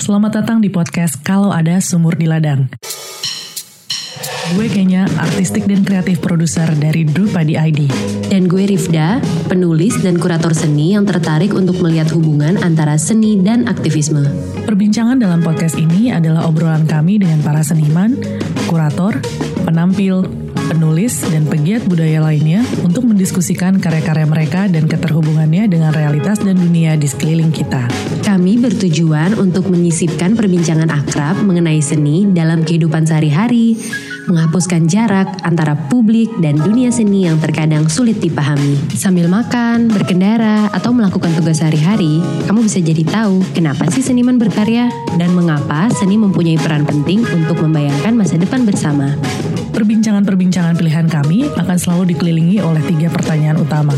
selamat datang di podcast Kalau Ada Sumur di Ladang. Gue kayaknya artistik dan kreatif produser dari Drupadi ID. Dan gue Rifda, penulis dan kurator seni yang tertarik untuk melihat hubungan antara seni dan aktivisme. Perbincangan dalam podcast ini adalah obrolan kami dengan para seniman, kurator, penampil, penulis, dan pegiat budaya lainnya untuk mendiskusikan karya-karya mereka dan keterhubungannya dengan realitas dan dunia di sekeliling kita. Kami bertujuan untuk menyisipkan perbincangan akrab mengenai seni dalam kehidupan sehari-hari, menghapuskan jarak antara publik dan dunia seni yang terkadang sulit dipahami. Sambil makan, berkendara, atau melakukan tugas sehari-hari, kamu bisa jadi tahu kenapa sih seniman berkarya dan mengapa seni mempunyai peran penting untuk membayangkan masa depan bersama. Perbincangan-perbincangan pilihan kami akan selalu dikelilingi oleh tiga pertanyaan utama.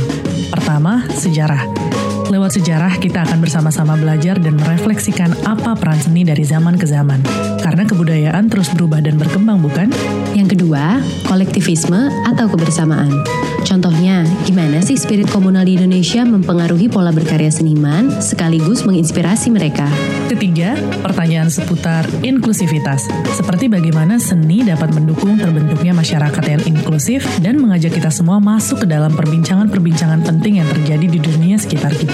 Pertama, sejarah. Lewat sejarah, kita akan bersama-sama belajar dan merefleksikan apa peran seni dari zaman ke zaman. Karena kebudayaan terus berubah dan berkembang, bukan? Yang kedua, kolektivisme atau kebersamaan. Contohnya, gimana sih spirit komunal di Indonesia mempengaruhi pola berkarya seniman sekaligus menginspirasi mereka? Ketiga, pertanyaan seputar inklusivitas. Seperti bagaimana seni dapat mendukung terbentuknya masyarakat yang inklusif dan mengajak kita semua masuk ke dalam perbincangan-perbincangan penting yang terjadi di dunia sekitar kita.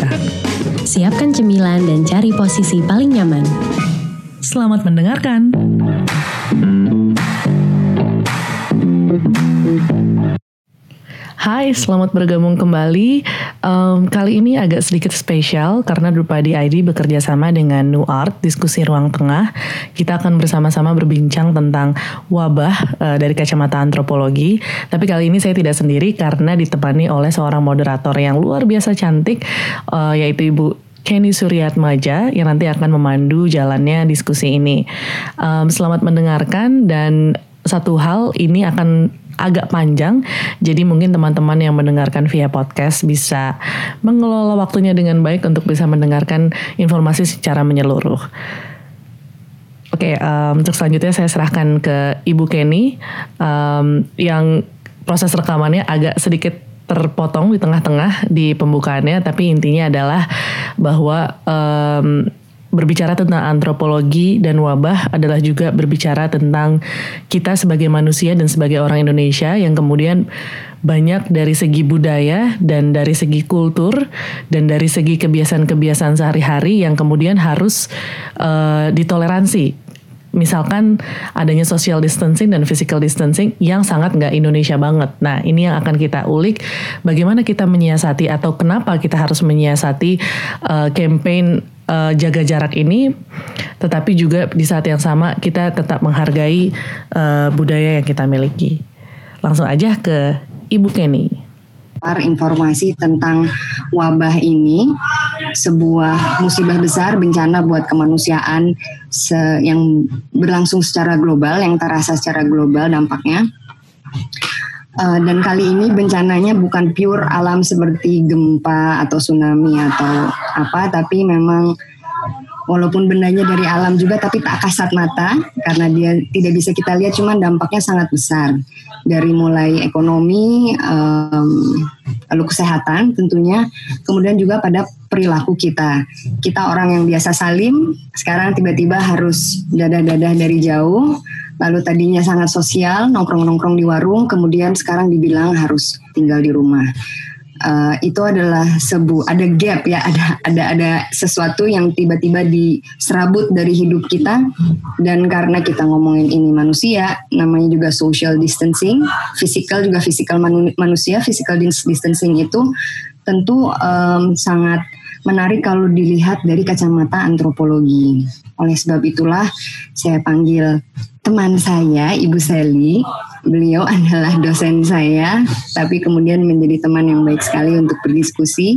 Siapkan cemilan dan cari posisi paling nyaman. Selamat mendengarkan. Hai, selamat bergabung kembali. Um, kali ini agak sedikit spesial karena Drupadi ID bekerja sama dengan New Art Diskusi Ruang Tengah. Kita akan bersama-sama berbincang tentang wabah uh, dari kacamata antropologi. Tapi kali ini saya tidak sendiri karena ditemani oleh seorang moderator yang luar biasa cantik, uh, yaitu Ibu Kenny Suryatmaja yang nanti akan memandu jalannya diskusi ini. Um, selamat mendengarkan dan satu hal ini akan agak panjang. Jadi mungkin teman-teman yang mendengarkan via podcast bisa mengelola waktunya dengan baik untuk bisa mendengarkan informasi secara menyeluruh. Oke, okay, um, untuk selanjutnya saya serahkan ke Ibu Kenny um, yang proses rekamannya agak sedikit terpotong di tengah-tengah di pembukaannya, tapi intinya adalah bahwa um, berbicara tentang antropologi dan wabah adalah juga berbicara tentang kita sebagai manusia dan sebagai orang Indonesia yang kemudian banyak dari segi budaya dan dari segi kultur dan dari segi kebiasaan-kebiasaan sehari-hari yang kemudian harus uh, ditoleransi misalkan adanya social distancing dan physical distancing yang sangat nggak Indonesia banget. Nah ini yang akan kita ulik bagaimana kita menyiasati atau kenapa kita harus menyiasati uh, campaign uh, jaga jarak ini, tetapi juga di saat yang sama kita tetap menghargai uh, budaya yang kita miliki. Langsung aja ke Ibu Kenny informasi tentang wabah ini sebuah musibah besar bencana buat kemanusiaan se yang berlangsung secara global yang terasa secara global dampaknya uh, dan kali ini bencananya bukan pure alam seperti gempa atau tsunami atau apa tapi memang walaupun bendanya dari alam juga tapi tak kasat mata karena dia tidak bisa kita lihat cuman dampaknya sangat besar. Dari mulai ekonomi um, lalu kesehatan tentunya kemudian juga pada perilaku kita. Kita orang yang biasa salim sekarang tiba-tiba harus dadah-dadah dari jauh lalu tadinya sangat sosial nongkrong-nongkrong di warung kemudian sekarang dibilang harus tinggal di rumah. Uh, itu adalah sebu ada gap ya ada ada ada sesuatu yang tiba-tiba diserabut dari hidup kita. Dan karena kita ngomongin ini manusia namanya juga social distancing physical juga physical manu manusia physical distancing itu tentu um, sangat menarik kalau dilihat dari kacamata antropologi. Oleh sebab itulah saya panggil teman saya Ibu Sally Beliau adalah dosen saya, tapi kemudian menjadi teman yang baik sekali untuk berdiskusi.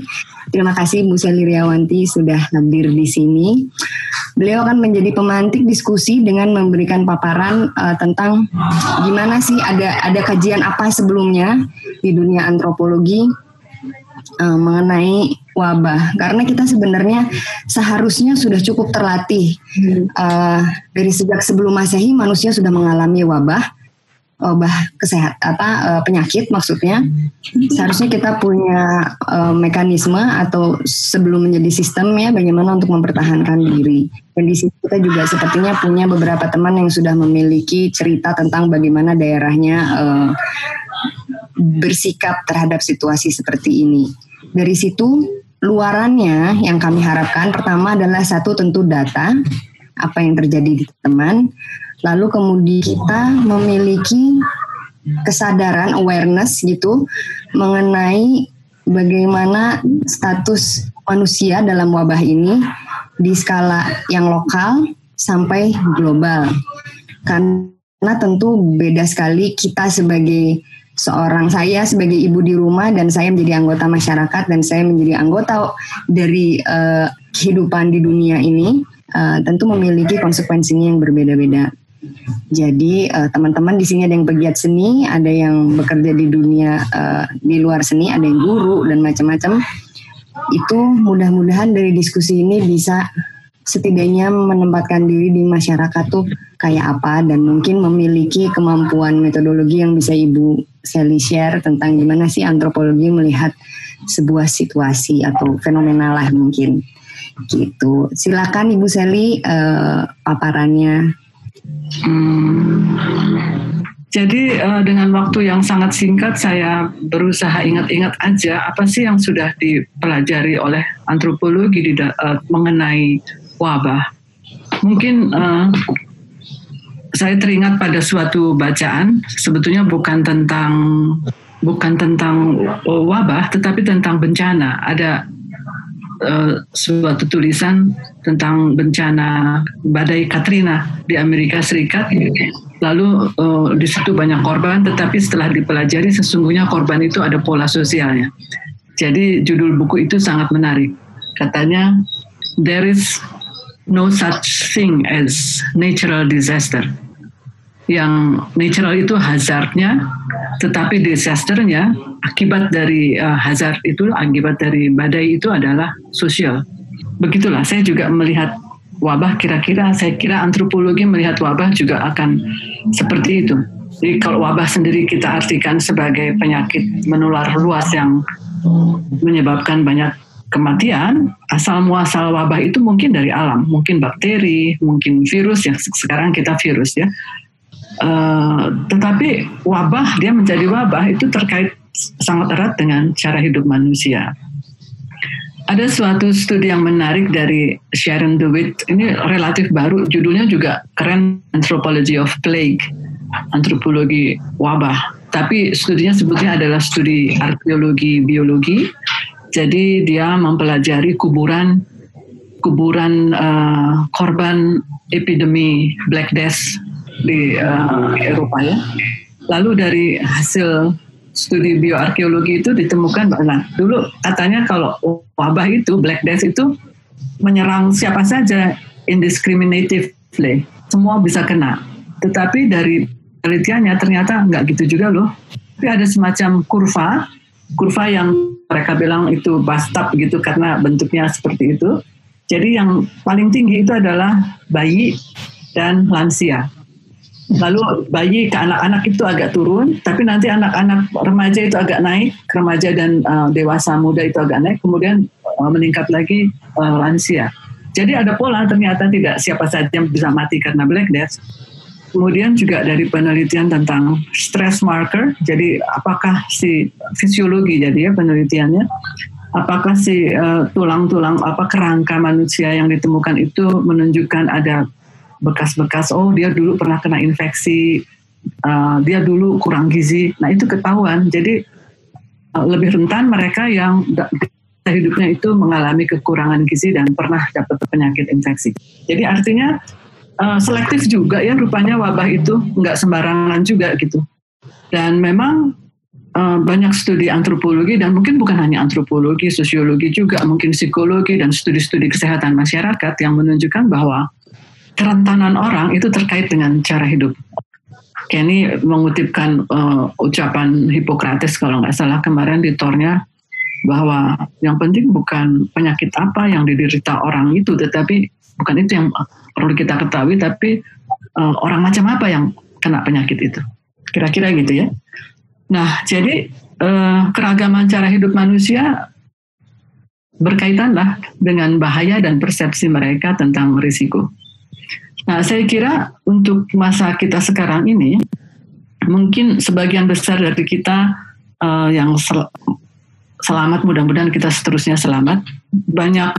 Terima kasih Bu Seli Riawanti sudah hadir di sini. Beliau akan menjadi pemantik diskusi dengan memberikan paparan uh, tentang gimana sih ada ada kajian apa sebelumnya di dunia antropologi uh, mengenai wabah. Karena kita sebenarnya seharusnya sudah cukup terlatih. Uh, dari sejak sebelum masehi manusia sudah mengalami wabah wabah kesehat apa uh, penyakit maksudnya. Seharusnya kita punya uh, mekanisme atau sebelum menjadi sistem ya bagaimana untuk mempertahankan diri. Dan di sini kita juga sepertinya punya beberapa teman yang sudah memiliki cerita tentang bagaimana daerahnya uh, bersikap terhadap situasi seperti ini. Dari situ luarannya yang kami harapkan pertama adalah satu tentu data apa yang terjadi di teman. Lalu kemudian kita memiliki kesadaran awareness gitu mengenai bagaimana status manusia dalam wabah ini di skala yang lokal sampai global. Karena tentu beda sekali kita sebagai seorang saya sebagai ibu di rumah dan saya menjadi anggota masyarakat dan saya menjadi anggota dari uh, kehidupan di dunia ini uh, tentu memiliki konsekuensinya yang berbeda-beda. Jadi uh, teman-teman di sini ada yang pegiat seni, ada yang bekerja di dunia uh, di luar seni, ada yang guru dan macam-macam. Itu mudah-mudahan dari diskusi ini bisa setidaknya menempatkan diri di masyarakat tuh kayak apa dan mungkin memiliki kemampuan metodologi yang bisa Ibu Sally share tentang gimana sih antropologi melihat sebuah situasi atau fenomena lah mungkin gitu. Silakan Ibu Sally uh, paparannya Hmm. Jadi uh, dengan waktu yang sangat singkat saya berusaha ingat-ingat aja apa sih yang sudah dipelajari oleh antropologi di, uh, mengenai wabah. Mungkin uh, saya teringat pada suatu bacaan sebetulnya bukan tentang bukan tentang wabah tetapi tentang bencana. Ada uh, suatu tulisan tentang bencana badai Katrina di Amerika Serikat. Lalu uh, di situ banyak korban, tetapi setelah dipelajari sesungguhnya korban itu ada pola sosialnya. Jadi judul buku itu sangat menarik. Katanya there is no such thing as natural disaster. Yang natural itu hazardnya, tetapi disasternya akibat dari uh, hazard itu, akibat dari badai itu adalah sosial. Begitulah, saya juga melihat wabah kira-kira, saya kira antropologi melihat wabah juga akan seperti itu. Jadi kalau wabah sendiri kita artikan sebagai penyakit menular luas yang menyebabkan banyak kematian, asal muasal wabah itu mungkin dari alam, mungkin bakteri, mungkin virus yang sekarang kita virus ya. Uh, tetapi wabah dia menjadi wabah itu terkait sangat erat dengan cara hidup manusia. Ada suatu studi yang menarik dari Sharon DeWitt, ini relatif baru, judulnya juga keren, Anthropology of Plague, antropologi wabah. Tapi studinya sebetulnya adalah studi arkeologi biologi, jadi dia mempelajari kuburan kuburan uh, korban epidemi Black Death di uh, Eropa ya. Lalu dari hasil studi bioarkeologi itu ditemukan bahwa dulu katanya kalau wabah itu Black Death itu menyerang siapa saja indiscriminatively, semua bisa kena. Tetapi dari penelitiannya ternyata nggak gitu juga loh. Tapi ada semacam kurva, kurva yang mereka bilang itu bathtub gitu karena bentuknya seperti itu. Jadi yang paling tinggi itu adalah bayi dan lansia. Lalu bayi ke anak-anak itu agak turun, tapi nanti anak-anak remaja itu agak naik, remaja dan uh, dewasa muda itu agak naik, kemudian uh, meningkat lagi uh, lansia. Jadi ada pola ternyata tidak siapa saja bisa mati karena black death. Kemudian juga dari penelitian tentang stress marker, jadi apakah si fisiologi jadi ya penelitiannya, apakah si tulang-tulang uh, apa kerangka manusia yang ditemukan itu menunjukkan ada bekas-bekas oh dia dulu pernah kena infeksi uh, dia dulu kurang gizi. Nah itu ketahuan. Jadi uh, lebih rentan mereka yang hidupnya itu mengalami kekurangan gizi dan pernah dapat penyakit infeksi. Jadi artinya uh, selektif juga ya rupanya wabah itu nggak sembarangan juga gitu. Dan memang uh, banyak studi antropologi dan mungkin bukan hanya antropologi, sosiologi juga, mungkin psikologi dan studi-studi kesehatan masyarakat yang menunjukkan bahwa kerentanan orang itu terkait dengan cara hidup. Kenny mengutipkan uh, ucapan Hippocrates kalau nggak salah kemarin di tornya bahwa yang penting bukan penyakit apa yang diderita orang itu, tetapi bukan itu yang perlu kita ketahui, tapi uh, orang macam apa yang kena penyakit itu. Kira-kira gitu ya. Nah, jadi eh, keragaman cara hidup manusia berkaitanlah dengan bahaya dan persepsi mereka tentang risiko. Nah, saya kira untuk masa kita sekarang ini, mungkin sebagian besar dari kita uh, yang sel selamat, mudah-mudahan kita seterusnya selamat. Banyak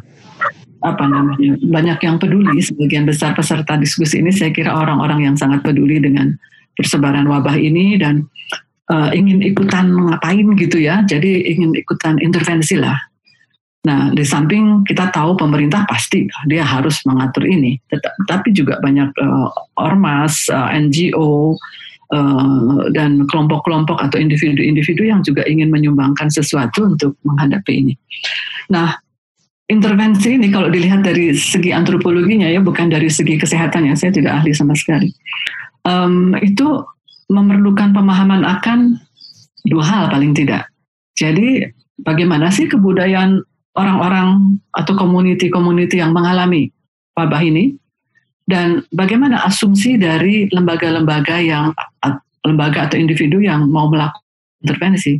apa namanya, banyak yang peduli. Sebagian besar peserta diskusi ini, saya kira orang-orang yang sangat peduli dengan persebaran wabah ini dan uh, ingin ikutan ngapain gitu ya. Jadi ingin ikutan intervensi lah Nah, di samping kita tahu pemerintah pasti dia harus mengatur ini, tetapi juga banyak uh, ormas, uh, eh, NGO, uh, eh, dan kelompok-kelompok atau individu-individu yang juga ingin menyumbangkan sesuatu untuk menghadapi ini. Nah, intervensi ini kalau dilihat dari segi antropologinya ya, bukan dari segi kesehatan ya, saya tidak ahli sama sekali. Um, itu memerlukan pemahaman akan dua hal paling tidak. Jadi bagaimana sih kebudayaan orang-orang atau community-community yang mengalami wabah ini dan bagaimana asumsi dari lembaga-lembaga yang lembaga atau individu yang mau melakukan intervensi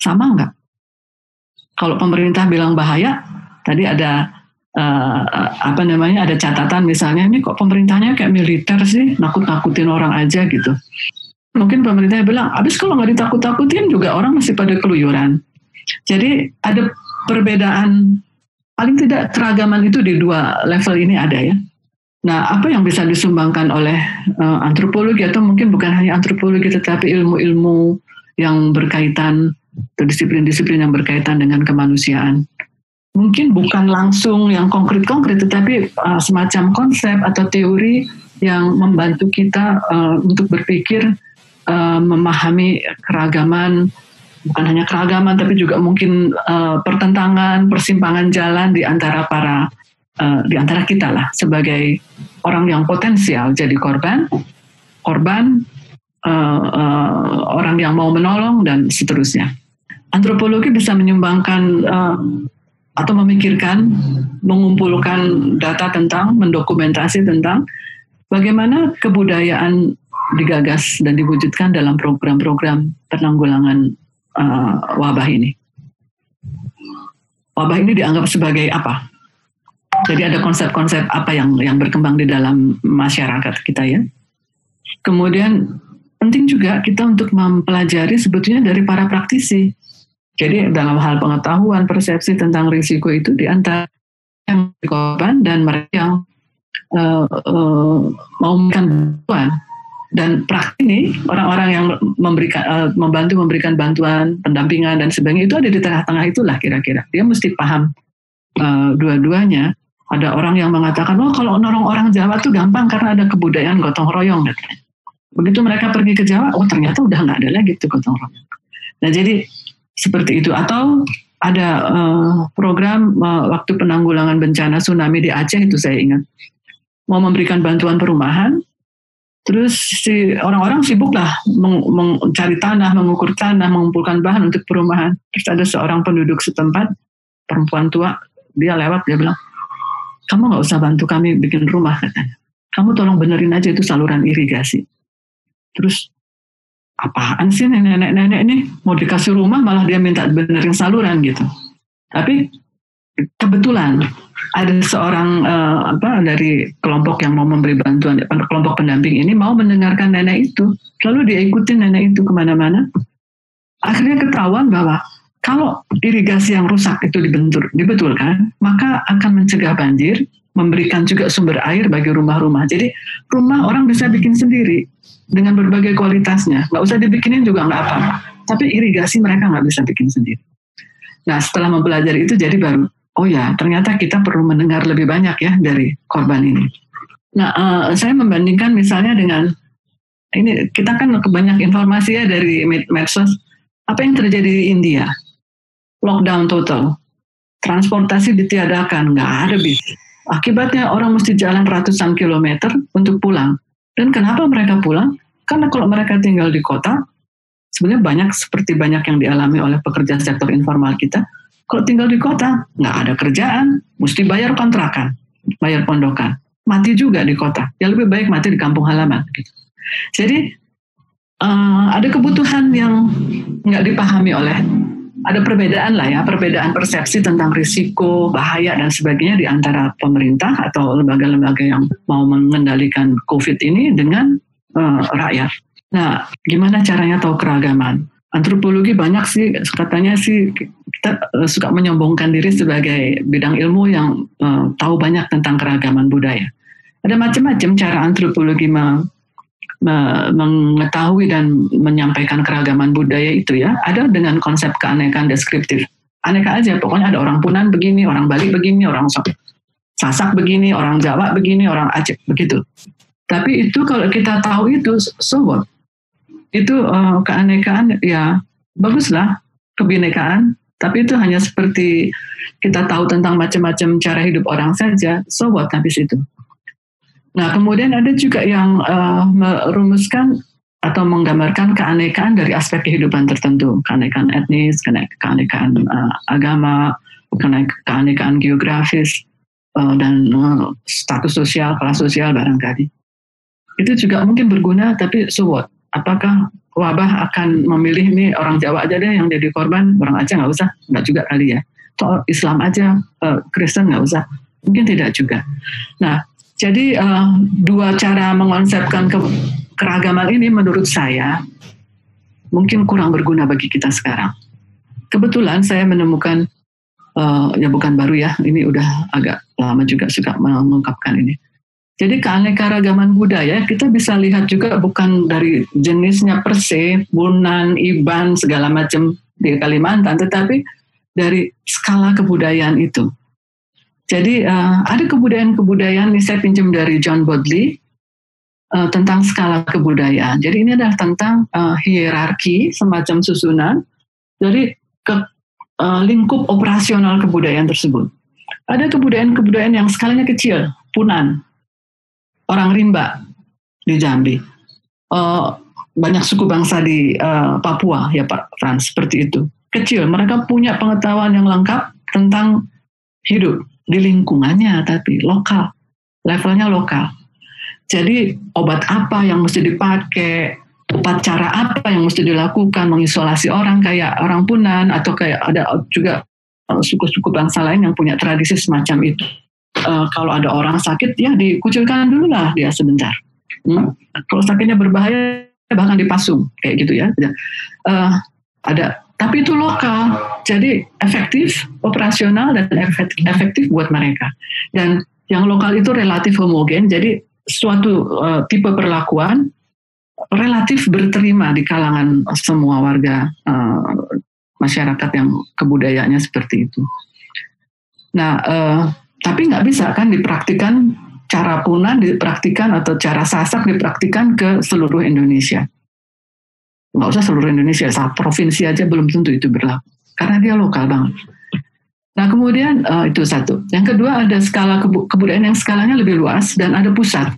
sama nggak? Kalau pemerintah bilang bahaya, tadi ada uh, apa namanya ada catatan misalnya ini kok pemerintahnya kayak militer sih nakut-nakutin orang aja gitu. Mungkin pemerintah bilang, abis kalau nggak ditakut-takutin juga orang masih pada keluyuran. Jadi ada perbedaan paling tidak keragaman itu di dua level ini ada ya. Nah, apa yang bisa disumbangkan oleh uh, antropologi atau mungkin bukan hanya antropologi tetapi ilmu-ilmu yang berkaitan atau disiplin-disiplin yang berkaitan dengan kemanusiaan. Mungkin bukan langsung yang konkret-konkret tetapi uh, semacam konsep atau teori yang membantu kita uh, untuk berpikir uh, memahami keragaman bukan hanya keragaman tapi juga mungkin uh, pertentangan, persimpangan jalan di antara para uh, di antara kita lah sebagai orang yang potensial jadi korban, korban, uh, uh, orang yang mau menolong dan seterusnya. Antropologi bisa menyumbangkan uh, atau memikirkan, mengumpulkan data tentang, mendokumentasi tentang bagaimana kebudayaan digagas dan diwujudkan dalam program-program penanggulangan uh, wabah ini. Wabah ini dianggap sebagai apa? Jadi ada konsep-konsep apa yang yang berkembang di dalam masyarakat kita ya. Kemudian penting juga kita untuk mempelajari sebetulnya dari para praktisi. Jadi dalam hal pengetahuan, persepsi tentang risiko itu di antara yang korban dan mereka yang uh, uh, mau memberikan dan praktik ini orang-orang yang memberikan uh, membantu memberikan bantuan pendampingan dan sebagainya itu ada di tengah-tengah itulah kira-kira. Dia mesti paham uh, dua-duanya. Ada orang yang mengatakan oh kalau nolong orang Jawa tuh gampang karena ada kebudayaan gotong royong begitu mereka pergi ke Jawa oh ternyata udah nggak ada lagi tuh gotong royong. Nah jadi seperti itu. Atau ada uh, program uh, waktu penanggulangan bencana tsunami di Aceh itu saya ingat. Mau memberikan bantuan perumahan Terus si orang-orang sibuk lah mencari tanah, mengukur tanah, mengumpulkan bahan untuk perumahan. Terus ada seorang penduduk setempat, perempuan tua, dia lewat, dia bilang, kamu nggak usah bantu kami bikin rumah katanya. Kamu tolong benerin aja itu saluran irigasi. Terus apaan sih nenek-nenek ini mau dikasih rumah malah dia minta benerin saluran gitu. Tapi kebetulan ada seorang uh, apa dari kelompok yang mau memberi bantuan kelompok pendamping ini mau mendengarkan nenek itu. Lalu dia ikutin nenek itu ke mana-mana. Akhirnya ketahuan bahwa kalau irigasi yang rusak itu dibentur dibetulkan maka akan mencegah banjir memberikan juga sumber air bagi rumah-rumah. Jadi rumah orang bisa bikin sendiri dengan berbagai kualitasnya. Nggak usah dibikinin juga nggak apa-apa. Tapi irigasi mereka nggak bisa bikin sendiri. Nah setelah mempelajari itu jadi baru oh ya ternyata kita perlu mendengar lebih banyak ya dari korban ini. Nah, uh, saya membandingkan misalnya dengan ini kita kan banyak informasi ya dari medsos. Apa yang terjadi di India? Lockdown total, transportasi ditiadakan, nggak ada bis. Akibatnya orang mesti jalan ratusan kilometer untuk pulang. Dan kenapa mereka pulang? Karena kalau mereka tinggal di kota, sebenarnya banyak seperti banyak yang dialami oleh pekerja sektor informal kita, kalau tinggal di kota, nggak ada kerjaan, mesti bayar kontrakan, bayar pondokan. Mati juga di kota. Ya lebih baik mati di kampung halaman. Gitu. Jadi uh, ada kebutuhan yang nggak dipahami oleh ada perbedaan lah ya, perbedaan persepsi tentang risiko, bahaya dan sebagainya di antara pemerintah atau lembaga-lembaga yang mau mengendalikan COVID ini dengan uh, rakyat. Nah, gimana caranya tahu keragaman? Antropologi banyak sih katanya sih kita uh, suka menyombongkan diri sebagai bidang ilmu yang uh, tahu banyak tentang keragaman budaya. Ada macam-macam cara antropologi mengetahui dan menyampaikan keragaman budaya itu ya. Ada dengan konsep keanekaan deskriptif. Aneka aja pokoknya ada orang Punan begini orang Bali begini orang Sasak begini orang Jawa begini orang Aceh begitu. Tapi itu kalau kita tahu itu so what itu uh, keanekaan ya baguslah kebinekaan tapi itu hanya seperti kita tahu tentang macam-macam cara hidup orang saja so what habis itu Nah, kemudian ada juga yang uh, merumuskan atau menggambarkan keanekaan dari aspek kehidupan tertentu, keanekaan etnis, keanekaan uh, agama, keanekaan geografis, uh, dan uh, status sosial, kelas sosial barangkali. Itu juga mungkin berguna, tapi so what? Apakah wabah akan memilih nih orang Jawa aja deh yang jadi korban, orang Aceh nggak usah, nggak juga kali ya. Atau Islam aja, Kristen nggak usah, mungkin tidak juga. Nah, jadi uh, dua cara mengonsepkan ke keragaman ini menurut saya mungkin kurang berguna bagi kita sekarang. Kebetulan saya menemukan uh, ya bukan baru ya, ini udah agak lama juga suka mengungkapkan ini. Jadi keanekaragaman budaya kita bisa lihat juga bukan dari jenisnya per se, bunan, iban, segala macam di Kalimantan, tetapi dari skala kebudayaan itu. Jadi uh, ada kebudayaan-kebudayaan, ini saya pinjam dari John Bodley, uh, tentang skala kebudayaan. Jadi ini adalah tentang uh, hierarki, semacam susunan, dari ke uh, lingkup operasional kebudayaan tersebut. Ada kebudayaan-kebudayaan yang skalanya kecil, Punan, orang rimba di Jambi, uh, banyak suku bangsa di uh, Papua, ya Pak Frans, seperti itu. Kecil, mereka punya pengetahuan yang lengkap tentang hidup, di lingkungannya tapi lokal levelnya lokal. Jadi obat apa yang mesti dipakai upacara apa yang mesti dilakukan mengisolasi orang kayak orang Punan atau kayak ada juga suku-suku bangsa lain yang punya tradisi semacam itu uh, kalau ada orang sakit ya dikucilkan dulu lah dia sebentar hmm? kalau sakitnya berbahaya bahkan dipasung kayak gitu ya uh, ada tapi itu lokal, jadi efektif, operasional dan efektif buat mereka. Dan yang lokal itu relatif homogen, jadi suatu uh, tipe perlakuan relatif berterima di kalangan semua warga uh, masyarakat yang kebudayaannya seperti itu. Nah, uh, tapi nggak bisa kan dipraktikan cara punan dipraktikan atau cara sasak dipraktikan ke seluruh Indonesia nggak usah seluruh Indonesia, satu provinsi aja belum tentu itu berlaku karena dia lokal banget. Nah kemudian uh, itu satu. Yang kedua ada skala kebudayaan yang skalanya lebih luas dan ada pusat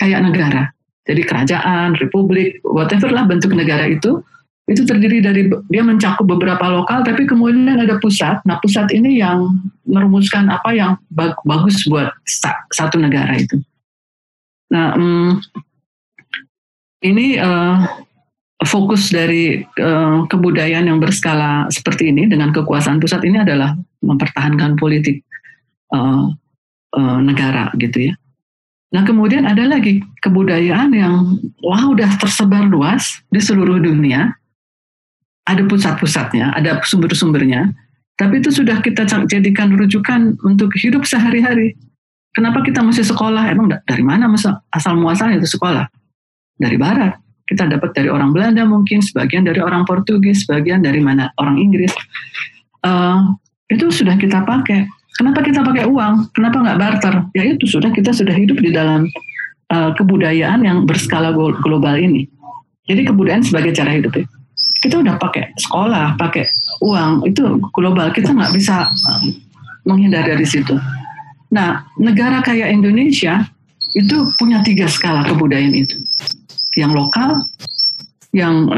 kayak negara. Jadi kerajaan, republik, whatever lah bentuk negara itu, itu terdiri dari dia mencakup beberapa lokal, tapi kemudian ada pusat. Nah pusat ini yang merumuskan apa yang bagus buat satu negara itu. Nah um, ini uh, fokus dari uh, kebudayaan yang berskala seperti ini dengan kekuasaan pusat ini adalah mempertahankan politik uh, uh, negara gitu ya. Nah kemudian ada lagi kebudayaan yang wah udah tersebar luas di seluruh dunia. Ada pusat-pusatnya, ada sumber-sumbernya, tapi itu sudah kita jadikan rujukan untuk hidup sehari-hari. Kenapa kita mesti sekolah? Emang dari mana asal muasal itu sekolah? Dari barat kita dapat dari orang Belanda mungkin, sebagian dari orang Portugis, sebagian dari mana orang Inggris. Uh, itu sudah kita pakai. Kenapa kita pakai uang? Kenapa nggak barter? Ya itu sudah kita sudah hidup di dalam uh, kebudayaan yang berskala global ini. Jadi kebudayaan sebagai cara hidup ya. Kita udah pakai sekolah, pakai uang itu global. Kita nggak bisa uh, menghindar dari situ. Nah, negara kayak Indonesia itu punya tiga skala kebudayaan itu yang lokal, yang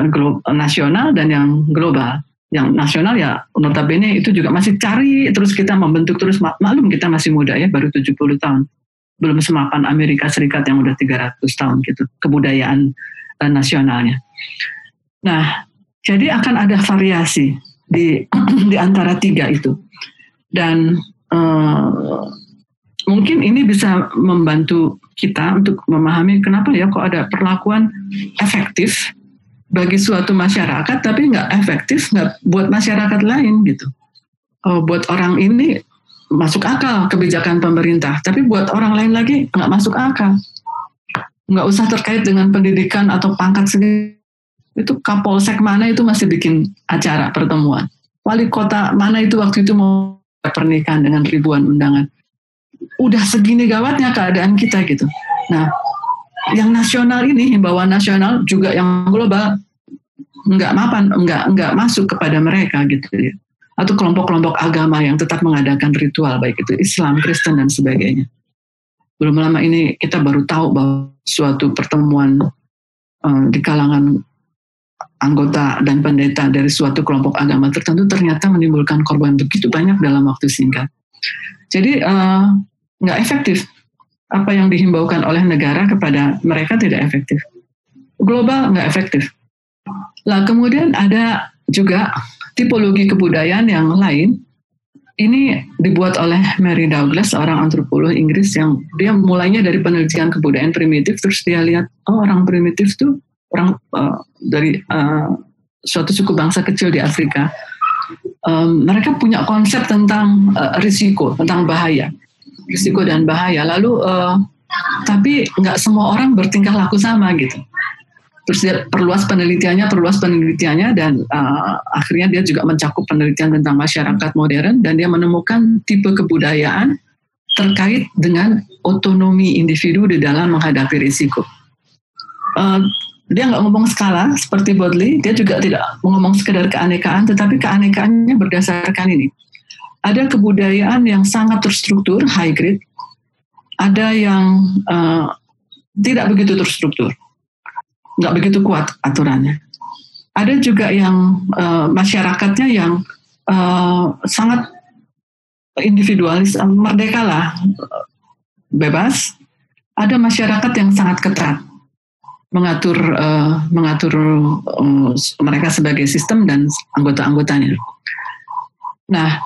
nasional dan yang global. Yang nasional ya notabene itu juga masih cari terus kita membentuk terus maklum kita masih muda ya baru 70 tahun. Belum semapan Amerika Serikat yang udah 300 tahun gitu kebudayaan uh, nasionalnya. Nah, jadi akan ada variasi di di antara tiga itu, dan uh, mungkin ini bisa membantu kita untuk memahami kenapa ya kok ada perlakuan efektif bagi suatu masyarakat tapi nggak efektif nggak buat masyarakat lain gitu. Oh, buat orang ini masuk akal kebijakan pemerintah, tapi buat orang lain lagi nggak masuk akal. Nggak usah terkait dengan pendidikan atau pangkat sendiri. Itu kapolsek mana itu masih bikin acara pertemuan. Wali kota mana itu waktu itu mau pernikahan dengan ribuan undangan. Udah segini gawatnya keadaan kita gitu. Nah, yang nasional ini himbauan nasional juga yang global nggak mapan nggak nggak masuk kepada mereka gitu ya atau kelompok-kelompok agama yang tetap mengadakan ritual baik itu Islam, Kristen dan sebagainya. Belum lama ini kita baru tahu bahwa suatu pertemuan uh, di kalangan anggota dan pendeta dari suatu kelompok agama tertentu ternyata menimbulkan korban begitu banyak dalam waktu singkat. Jadi uh, nggak efektif apa yang dihimbaukan oleh negara kepada mereka tidak efektif. Global nggak efektif. Lah kemudian ada juga tipologi kebudayaan yang lain ini dibuat oleh Mary Douglas, seorang antropolog Inggris yang dia mulainya dari penelitian kebudayaan primitif, terus dia lihat oh orang primitif tuh orang uh, dari uh, suatu suku bangsa kecil di Afrika. Um, mereka punya konsep tentang uh, risiko, tentang bahaya, risiko dan bahaya. Lalu uh, tapi nggak semua orang bertingkah laku sama gitu terus dia perluas penelitiannya, perluas penelitiannya dan uh, akhirnya dia juga mencakup penelitian tentang masyarakat modern dan dia menemukan tipe kebudayaan terkait dengan otonomi individu di dalam menghadapi risiko. Uh, dia nggak ngomong skala seperti Bodley, dia juga tidak ngomong sekedar keanekaan, tetapi keanekaannya berdasarkan ini. Ada kebudayaan yang sangat terstruktur, high grade, ada yang uh, tidak begitu terstruktur nggak begitu kuat aturannya. Ada juga yang uh, masyarakatnya yang uh, sangat individualis, merdeka lah, bebas. Ada masyarakat yang sangat ketat mengatur uh, mengatur uh, mereka sebagai sistem dan anggota-anggotanya. Nah,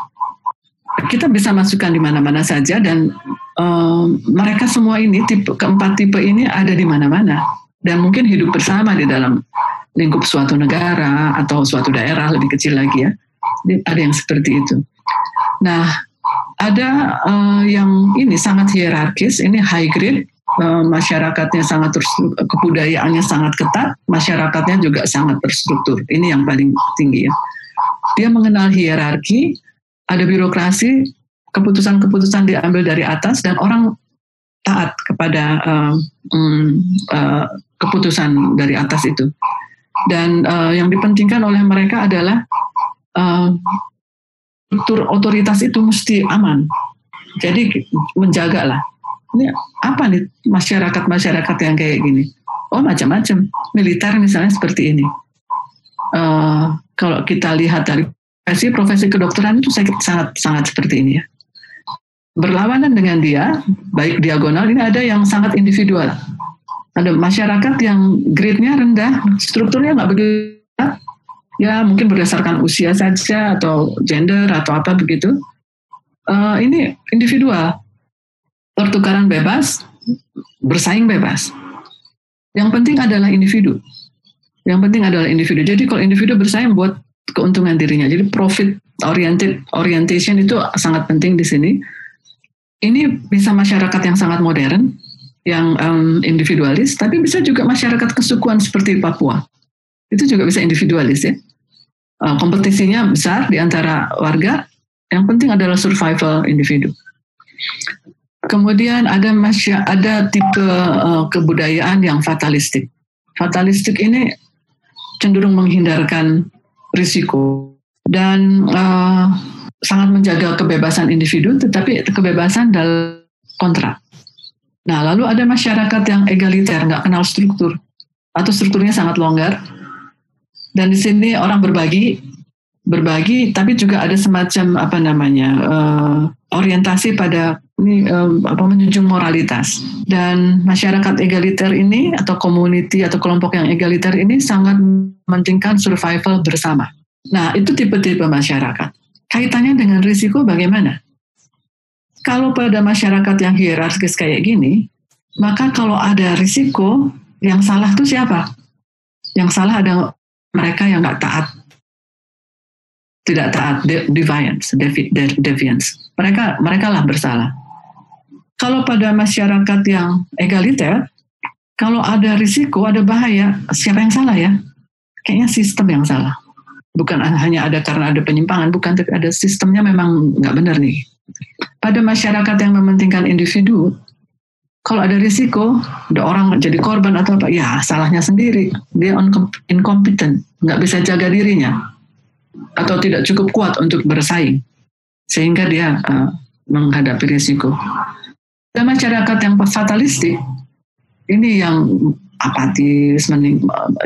kita bisa masukkan di mana-mana saja dan uh, mereka semua ini tipe keempat tipe ini ada di mana-mana dan mungkin hidup bersama di dalam lingkup suatu negara atau suatu daerah lebih kecil lagi ya. Ada yang seperti itu. Nah, ada uh, yang ini sangat hierarkis, ini high grade, masyarakatnya sangat terstruktur, kebudayaannya sangat ketat, masyarakatnya juga sangat terstruktur. Ini yang paling tinggi ya. Dia mengenal hierarki, ada birokrasi, keputusan-keputusan diambil dari atas dan orang taat kepada uh, um, uh, keputusan dari atas itu. Dan uh, yang dipentingkan oleh mereka adalah uh, struktur otoritas itu mesti aman. Jadi menjaga lah. Ini apa nih masyarakat-masyarakat yang kayak gini? Oh macam-macam. Militer misalnya seperti ini. Uh, kalau kita lihat dari profesi profesi kedokteran itu sangat sangat seperti ini ya. Berlawanan dengan dia, baik diagonal ini ada yang sangat individual ada masyarakat yang grade-nya rendah, strukturnya nggak begitu, ya mungkin berdasarkan usia saja atau gender atau apa begitu. Uh, ini individual, pertukaran bebas, bersaing bebas. Yang penting adalah individu. Yang penting adalah individu. Jadi kalau individu bersaing buat keuntungan dirinya. Jadi profit oriented orientation itu sangat penting di sini. Ini bisa masyarakat yang sangat modern, yang um, individualis, tapi bisa juga masyarakat kesukuan seperti Papua. Itu juga bisa individualis ya. Uh, kompetisinya besar di antara warga. Yang penting adalah survival individu. Kemudian ada masya, ada tipe uh, kebudayaan yang fatalistik. Fatalistik ini cenderung menghindarkan risiko dan uh, sangat menjaga kebebasan individu, tetapi kebebasan dalam kontrak. Nah, lalu ada masyarakat yang egaliter, nggak kenal struktur, atau strukturnya sangat longgar. Dan di sini orang berbagi, berbagi, tapi juga ada semacam apa namanya uh, orientasi pada ini um, apa menjunjung moralitas dan masyarakat egaliter ini atau community atau kelompok yang egaliter ini sangat mementingkan survival bersama. Nah itu tipe-tipe masyarakat. Kaitannya dengan risiko bagaimana? Kalau pada masyarakat yang hierarkis kayak gini, maka kalau ada risiko, yang salah itu siapa? Yang salah ada mereka yang nggak taat, tidak taat, deviance, deviance. Mereka mereka lah bersalah. Kalau pada masyarakat yang egaliter, kalau ada risiko, ada bahaya, siapa yang salah ya? Kayaknya sistem yang salah. Bukan hanya ada karena ada penyimpangan, bukan tapi ada sistemnya memang nggak benar nih. Pada masyarakat yang mementingkan individu, kalau ada risiko, ada orang jadi korban atau apa, ya salahnya sendiri. Dia incompetent, nggak bisa jaga dirinya, atau tidak cukup kuat untuk bersaing, sehingga dia uh, menghadapi risiko. Dan masyarakat yang fatalistik, ini yang apatis,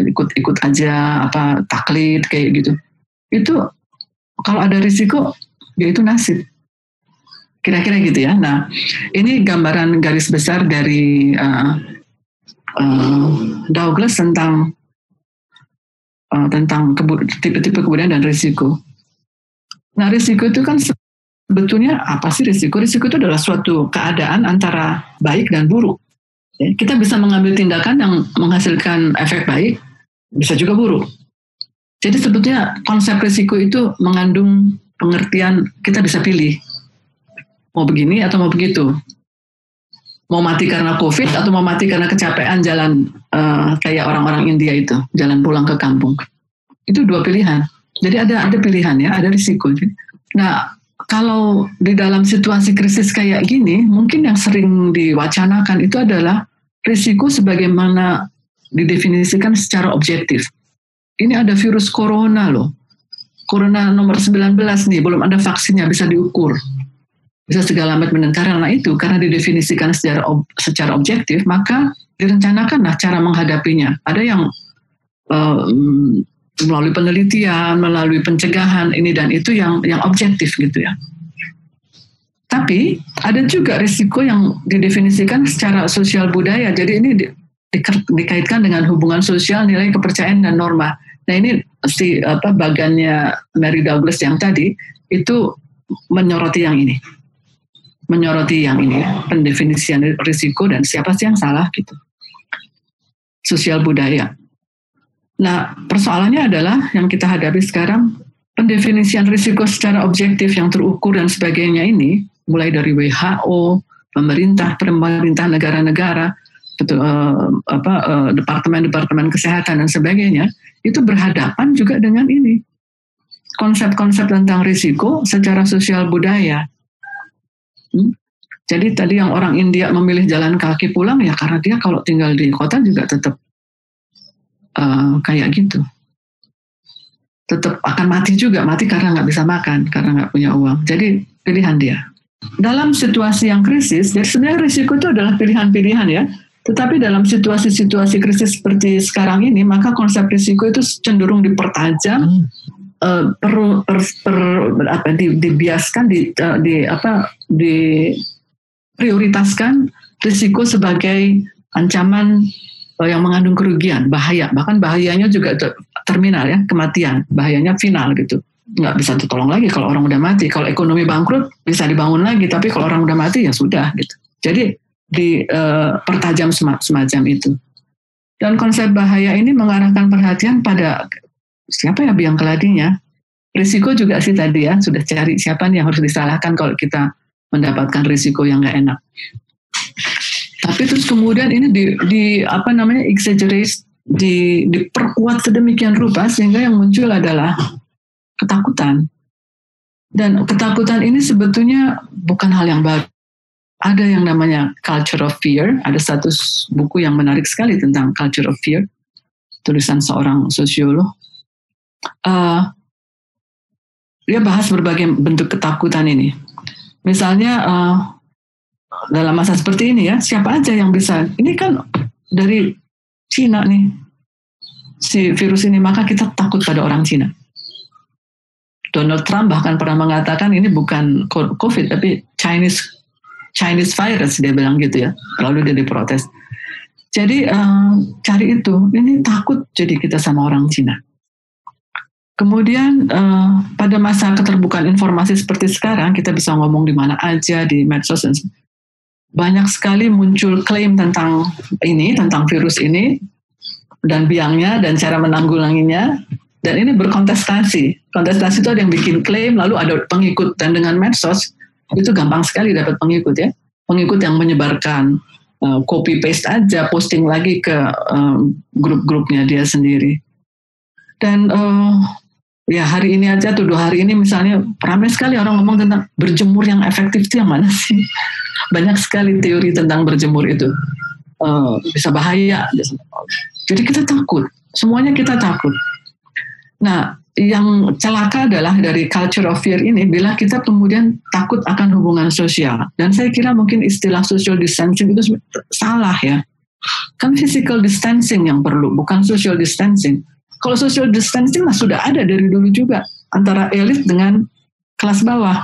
ikut-ikut aja, apa taklid kayak gitu. Itu kalau ada risiko, ya itu nasib. Kira-kira gitu ya. Nah, ini gambaran garis besar dari uh, uh, Douglas tentang uh, tentang tipe-tipe kebudayaan dan risiko. Nah, risiko itu kan sebetulnya apa sih risiko? Risiko itu adalah suatu keadaan antara baik dan buruk. Ya, kita bisa mengambil tindakan yang menghasilkan efek baik, bisa juga buruk. Jadi sebetulnya konsep risiko itu mengandung pengertian kita bisa pilih mau begini atau mau begitu. Mau mati karena COVID atau mau mati karena kecapean jalan uh, kayak orang-orang India itu, jalan pulang ke kampung. Itu dua pilihan. Jadi ada ada pilihan ya, ada risiko. Nah, kalau di dalam situasi krisis kayak gini, mungkin yang sering diwacanakan itu adalah risiko sebagaimana didefinisikan secara objektif. Ini ada virus corona loh. Corona nomor 19 nih, belum ada vaksinnya bisa diukur. Bisa segala macam karena itu, karena didefinisikan secara ob, secara objektif, maka direncanakanlah cara menghadapinya. Ada yang uh, melalui penelitian, melalui pencegahan ini dan itu yang yang objektif gitu ya. Tapi ada juga risiko yang didefinisikan secara sosial budaya. Jadi ini di, di, dikaitkan dengan hubungan sosial, nilai kepercayaan dan norma. Nah ini si apa bagannya Mary Douglas yang tadi itu menyoroti yang ini, menyoroti yang ini, pendefinisian risiko dan siapa sih yang salah gitu. Sosial budaya. Nah, persoalannya adalah yang kita hadapi sekarang, pendefinisian risiko secara objektif yang terukur dan sebagainya ini, mulai dari WHO, pemerintah, pemerintah negara-negara, apa uh, departemen-departemen kesehatan dan sebagainya, itu berhadapan juga dengan ini. Konsep-konsep tentang risiko secara sosial budaya. Hmm? Jadi tadi yang orang India memilih jalan kaki pulang ya karena dia kalau tinggal di kota juga tetap uh, kayak gitu. Tetap akan mati juga mati karena nggak bisa makan karena nggak punya uang. Jadi pilihan dia. Dalam situasi yang krisis jadi sebenarnya risiko itu adalah pilihan-pilihan ya. Tetapi dalam situasi-situasi krisis seperti sekarang ini maka konsep risiko itu cenderung dipertajam hmm. uh, per, per, per apa di, dibiaskan di, uh, di apa di prioritaskan risiko sebagai ancaman yang mengandung kerugian, bahaya, bahkan bahayanya juga terminal ya, kematian, bahayanya final gitu. Nggak bisa ditolong lagi kalau orang udah mati. Kalau ekonomi bangkrut bisa dibangun lagi, tapi kalau orang udah mati ya sudah gitu. Jadi di uh, pertajam semacam itu. Dan konsep bahaya ini mengarahkan perhatian pada siapa ya biang keladinya. Risiko juga sih tadi ya, sudah cari siapa nih yang harus disalahkan kalau kita mendapatkan risiko yang nggak enak. Tapi terus kemudian ini di, di apa namanya exaggerate, di, diperkuat sedemikian rupa sehingga yang muncul adalah ketakutan. Dan ketakutan ini sebetulnya bukan hal yang baru. Ada yang namanya culture of fear. Ada satu buku yang menarik sekali tentang culture of fear, tulisan seorang sosiolog. Uh, dia bahas berbagai bentuk ketakutan ini. Misalnya uh, dalam masa seperti ini ya, siapa aja yang bisa. Ini kan dari Cina nih, si virus ini, maka kita takut pada orang Cina. Donald Trump bahkan pernah mengatakan ini bukan COVID, tapi Chinese Chinese virus dia bilang gitu ya. Lalu dia diprotes. Jadi uh, cari itu, ini takut jadi kita sama orang Cina. Kemudian uh, pada masa keterbukaan informasi seperti sekarang kita bisa ngomong di mana aja di medsos dan banyak sekali muncul klaim tentang ini tentang virus ini dan biangnya dan cara menanggulanginya dan ini berkontestasi. Kontestasi itu ada yang bikin klaim lalu ada pengikut dan dengan medsos itu gampang sekali dapat pengikut ya. Pengikut yang menyebarkan uh, copy paste aja posting lagi ke uh, grup-grupnya dia sendiri. Dan uh, ya hari ini aja tuh dua hari ini misalnya ramai sekali orang ngomong tentang berjemur yang efektif itu yang mana sih banyak sekali teori tentang berjemur itu. Uh, bisa bahaya. Jadi kita takut. Semuanya kita takut. Nah yang celaka adalah dari culture of fear ini bila kita kemudian takut akan hubungan sosial. Dan saya kira mungkin istilah social distancing itu salah ya. Kan physical distancing yang perlu bukan social distancing. Kalau social distancing lah sudah ada dari dulu juga antara elit dengan kelas bawah.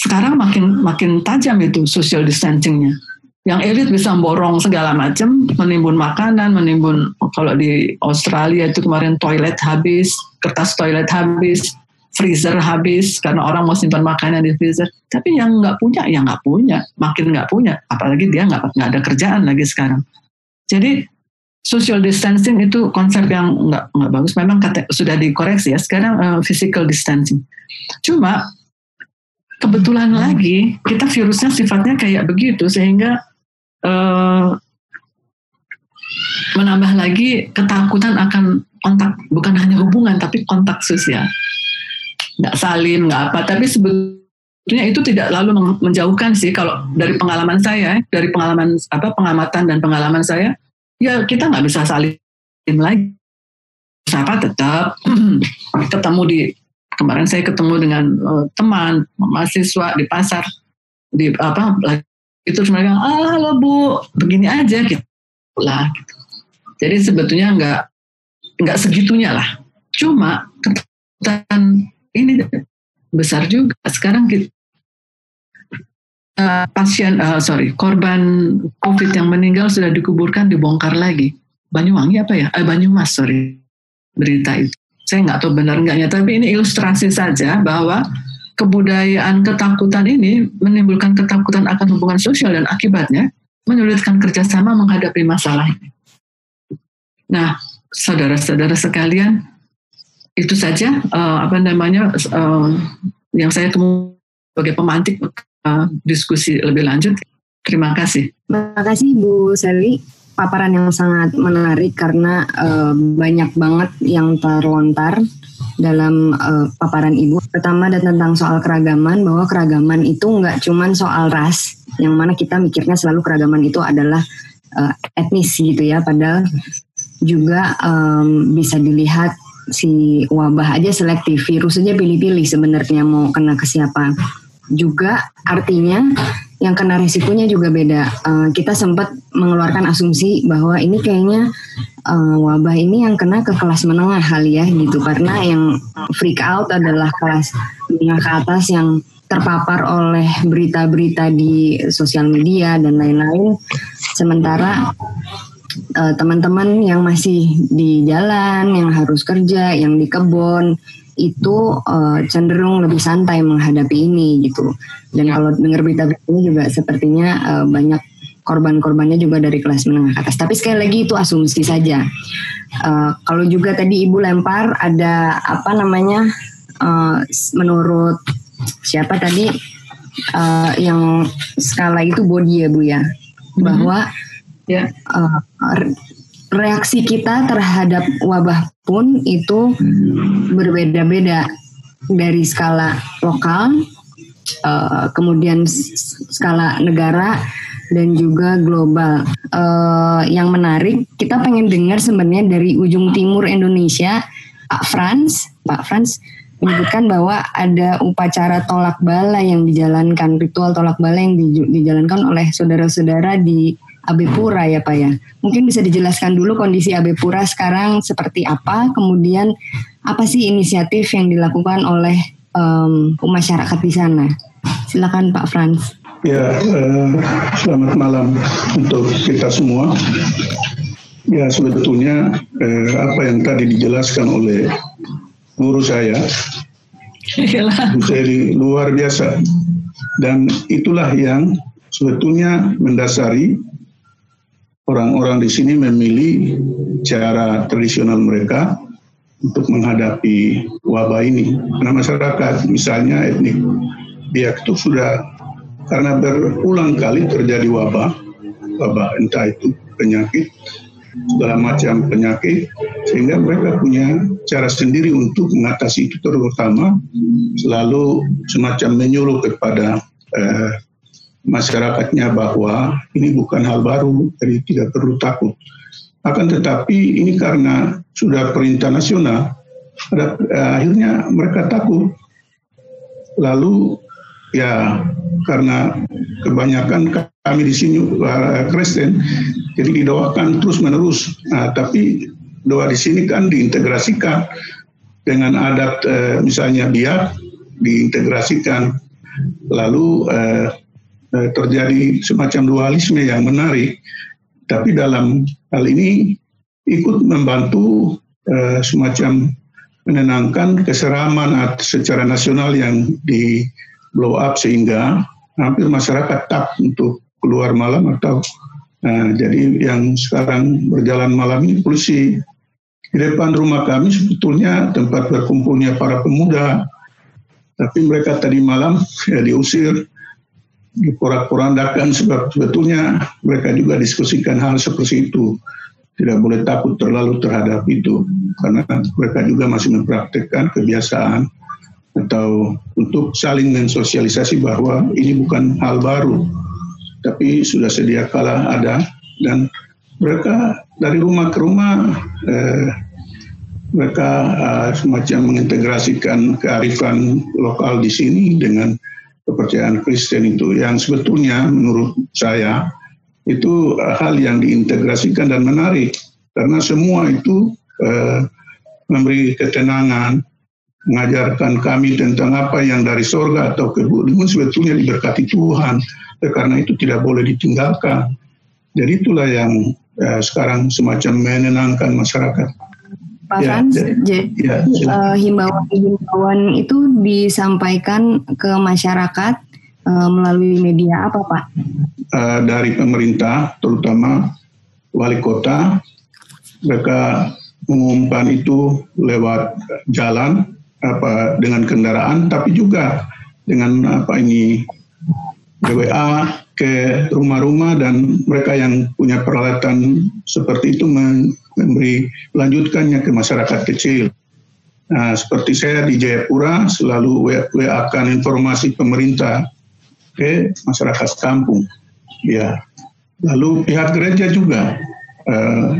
Sekarang makin makin tajam itu social distancingnya. Yang elit bisa borong segala macam, menimbun makanan, menimbun kalau di Australia itu kemarin toilet habis, kertas toilet habis, freezer habis karena orang mau simpan makanan di freezer. Tapi yang nggak punya, ya nggak punya, makin nggak punya. Apalagi dia nggak nggak ada kerjaan lagi sekarang. Jadi social distancing itu konsep yang nggak nggak bagus. Memang kata, sudah dikoreksi ya. Sekarang uh, physical distancing. Cuma kebetulan lagi kita virusnya sifatnya kayak begitu sehingga uh, menambah lagi ketakutan akan kontak bukan hanya hubungan tapi kontak sosial. Nggak salim, nggak apa. Tapi sebetulnya itu tidak lalu menjauhkan sih kalau dari pengalaman saya, dari pengalaman apa pengamatan dan pengalaman saya ya kita nggak bisa saling lagi. Siapa tetap ketemu di kemarin saya ketemu dengan uh, teman mahasiswa di pasar di apa itu mereka ah halo bu begini aja gitu lah gitu. jadi sebetulnya nggak nggak segitunya lah cuma ketakutan ini besar juga sekarang kita uh, pasien, uh, sorry, korban COVID yang meninggal sudah dikuburkan dibongkar lagi. Banyuwangi apa ya? Eh, Banyumas, sorry, berita itu. Saya nggak tahu benar enggaknya, tapi ini ilustrasi saja bahwa kebudayaan ketakutan ini menimbulkan ketakutan akan hubungan sosial dan akibatnya menyulitkan kerjasama menghadapi masalah ini. Nah, saudara-saudara sekalian, itu saja uh, apa namanya uh, yang saya temui sebagai pemantik uh, diskusi lebih lanjut. Terima kasih. Terima kasih Bu Sally. Paparan yang sangat menarik karena uh, banyak banget yang terlontar dalam uh, paparan Ibu. Pertama dan tentang soal keragaman, bahwa keragaman itu nggak cuma soal ras, yang mana kita mikirnya selalu keragaman itu adalah uh, etnis gitu ya, padahal juga um, bisa dilihat si wabah aja selektif, virus aja pilih-pilih sebenarnya mau kena ke siapa juga artinya yang kena risikonya juga beda. Uh, kita sempat mengeluarkan asumsi bahwa ini kayaknya uh, wabah ini yang kena ke kelas menengah kali ya gitu karena yang freak out adalah kelas menengah ke atas yang terpapar oleh berita-berita di sosial media dan lain-lain. Sementara uh, teman-teman yang masih di jalan, yang harus kerja, yang di kebun, itu uh, cenderung lebih santai menghadapi ini gitu. Dan ya. kalau dengar berita-berita ini juga sepertinya uh, banyak korban-korbannya juga dari kelas menengah ke atas. Tapi sekali lagi itu asumsi saja. Uh, kalau juga tadi ibu lempar ada apa namanya uh, menurut siapa tadi uh, yang skala itu body ya bu ya mhm. bahwa ya. uh, reaksi kita terhadap wabah pun itu berbeda-beda dari skala lokal, uh, kemudian skala negara dan juga global. Uh, yang menarik, kita pengen dengar sebenarnya dari ujung timur Indonesia, Pak Frans, Pak Frans menyebutkan bahwa ada upacara tolak bala yang dijalankan, ritual tolak bala yang dijalankan oleh saudara-saudara di AB Pura ya Pak ya. Mungkin bisa dijelaskan dulu kondisi AB Pura sekarang seperti apa, kemudian apa sih inisiatif yang dilakukan oleh um, masyarakat di sana. Silakan Pak Frans. Ya, eh, selamat malam untuk kita semua. Ya, sebetulnya eh, apa yang tadi dijelaskan oleh guru saya jadi luar biasa. Dan itulah yang sebetulnya mendasari orang-orang di sini memilih cara tradisional mereka untuk menghadapi wabah ini. Karena masyarakat, misalnya etnik biak itu sudah karena berulang kali terjadi wabah, wabah entah itu penyakit, segala macam penyakit, sehingga mereka punya cara sendiri untuk mengatasi itu terutama selalu semacam menyuruh kepada eh, masyarakatnya bahwa ini bukan hal baru, jadi tidak perlu takut. Akan tetapi ini karena sudah perintah nasional, ada, eh, akhirnya mereka takut. Lalu ya karena kebanyakan kami di sini uh, Kristen, jadi didoakan terus menerus. Nah, tapi doa di sini kan diintegrasikan dengan adat uh, misalnya biak diintegrasikan, lalu uh, terjadi semacam dualisme yang menarik. Tapi dalam hal ini ikut membantu uh, semacam menenangkan keseraman secara nasional yang di blow up sehingga hampir masyarakat tak untuk keluar malam atau nah, jadi yang sekarang berjalan malam ini polisi di depan rumah kami sebetulnya tempat berkumpulnya para pemuda tapi mereka tadi malam ya diusir diporak-porandakan sebab sebetulnya mereka juga diskusikan hal seperti itu. Tidak boleh takut terlalu terhadap itu karena mereka juga masih mempraktekkan kebiasaan atau untuk saling mensosialisasi bahwa ini bukan hal baru, tapi sudah sedia kala ada. Dan mereka dari rumah ke rumah eh, mereka eh, semacam mengintegrasikan kearifan lokal di sini dengan kepercayaan Kristen itu yang sebetulnya menurut saya itu hal yang diintegrasikan dan menarik karena semua itu eh, memberi ketenangan mengajarkan kami tentang apa yang dari sorga atau kebudiman sebetulnya diberkati Tuhan. Karena itu tidak boleh ditinggalkan. Jadi itulah yang eh, sekarang semacam menenangkan masyarakat. Pak ya, Frans, jadi ya, uh, himbauan-himbauan itu disampaikan ke masyarakat uh, melalui media apa Pak? Uh, dari pemerintah, terutama wali kota, mereka mengumumkan itu lewat jalan apa dengan kendaraan tapi juga dengan apa ini BWA ke rumah-rumah dan mereka yang punya peralatan seperti itu memberi melanjutkannya ke masyarakat kecil. Nah, seperti saya di Jayapura selalu WA kan informasi pemerintah ke masyarakat kampung. Ya. Lalu pihak gereja juga uh,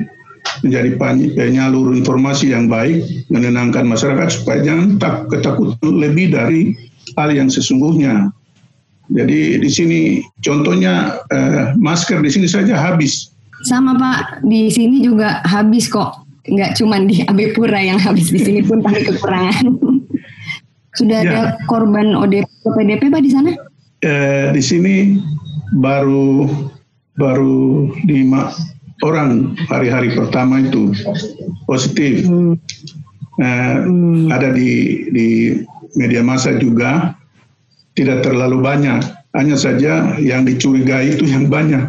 menjadi penyalur informasi yang baik, menenangkan masyarakat supaya jangan tak ketakutan lebih dari hal yang sesungguhnya. Jadi di sini contohnya eh, masker di sini saja habis. Sama Pak, di sini juga habis kok. Nggak cuma di AB Pura yang habis, di sini pun tapi kekurangan. Sudah ya. ada korban ODP PDP Pak di sana? Eh, di sini baru baru lima orang hari-hari pertama itu positif. Hmm. Uh, hmm. Ada di di media massa juga tidak terlalu banyak. Hanya saja yang dicurigai itu yang banyak.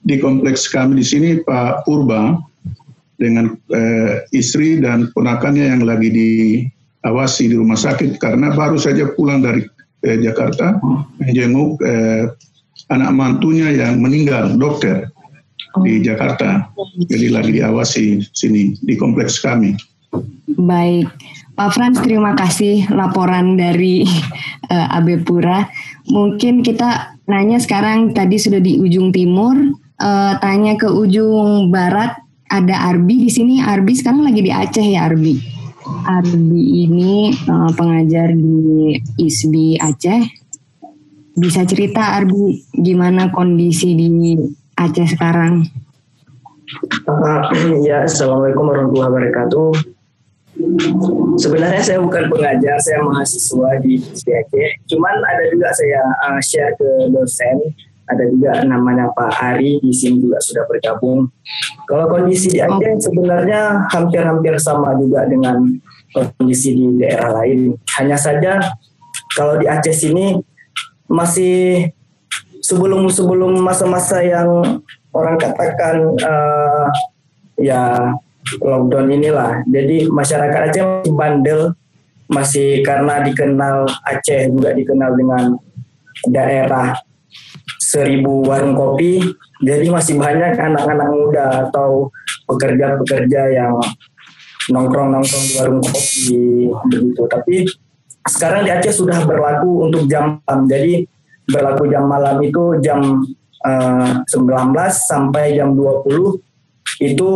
Di kompleks kami di sini Pak Purba dengan uh, istri dan ponakannya yang lagi diawasi di rumah sakit karena baru saja pulang dari uh, Jakarta menjenguk uh, anak mantunya yang meninggal dokter oh. di Jakarta. Jadi lagi diawasi sini di kompleks kami. Baik, Pak Frans terima kasih laporan dari uh, eh, AB Pura. Mungkin kita nanya sekarang tadi sudah di ujung timur, uh, tanya ke ujung barat ada Arbi di sini. Arbi sekarang lagi di Aceh ya Arbi. Arbi ini uh, pengajar di ISBI Aceh. Bisa cerita Arbi gimana kondisi di Aceh sekarang? Uh, ya, Assalamualaikum warahmatullahi wabarakatuh. Sebenarnya saya bukan pengajar, saya mahasiswa di SPAC. Cuman ada juga saya uh, share ke dosen. Ada juga namanya Pak Ari di sini juga sudah bergabung. Kalau kondisi di Aceh sebenarnya hampir-hampir sama juga dengan kondisi di daerah lain. Hanya saja kalau di Aceh sini masih sebelum sebelum masa-masa yang orang katakan uh, ya lockdown inilah. Jadi masyarakat Aceh masih bandel, masih karena dikenal Aceh juga dikenal dengan daerah seribu warung kopi. Jadi masih banyak anak-anak muda atau pekerja-pekerja yang nongkrong-nongkrong di warung kopi begitu. Tapi sekarang di Aceh sudah berlaku untuk jam malam. Jadi berlaku jam malam itu jam uh, eh, 19 sampai jam 20 itu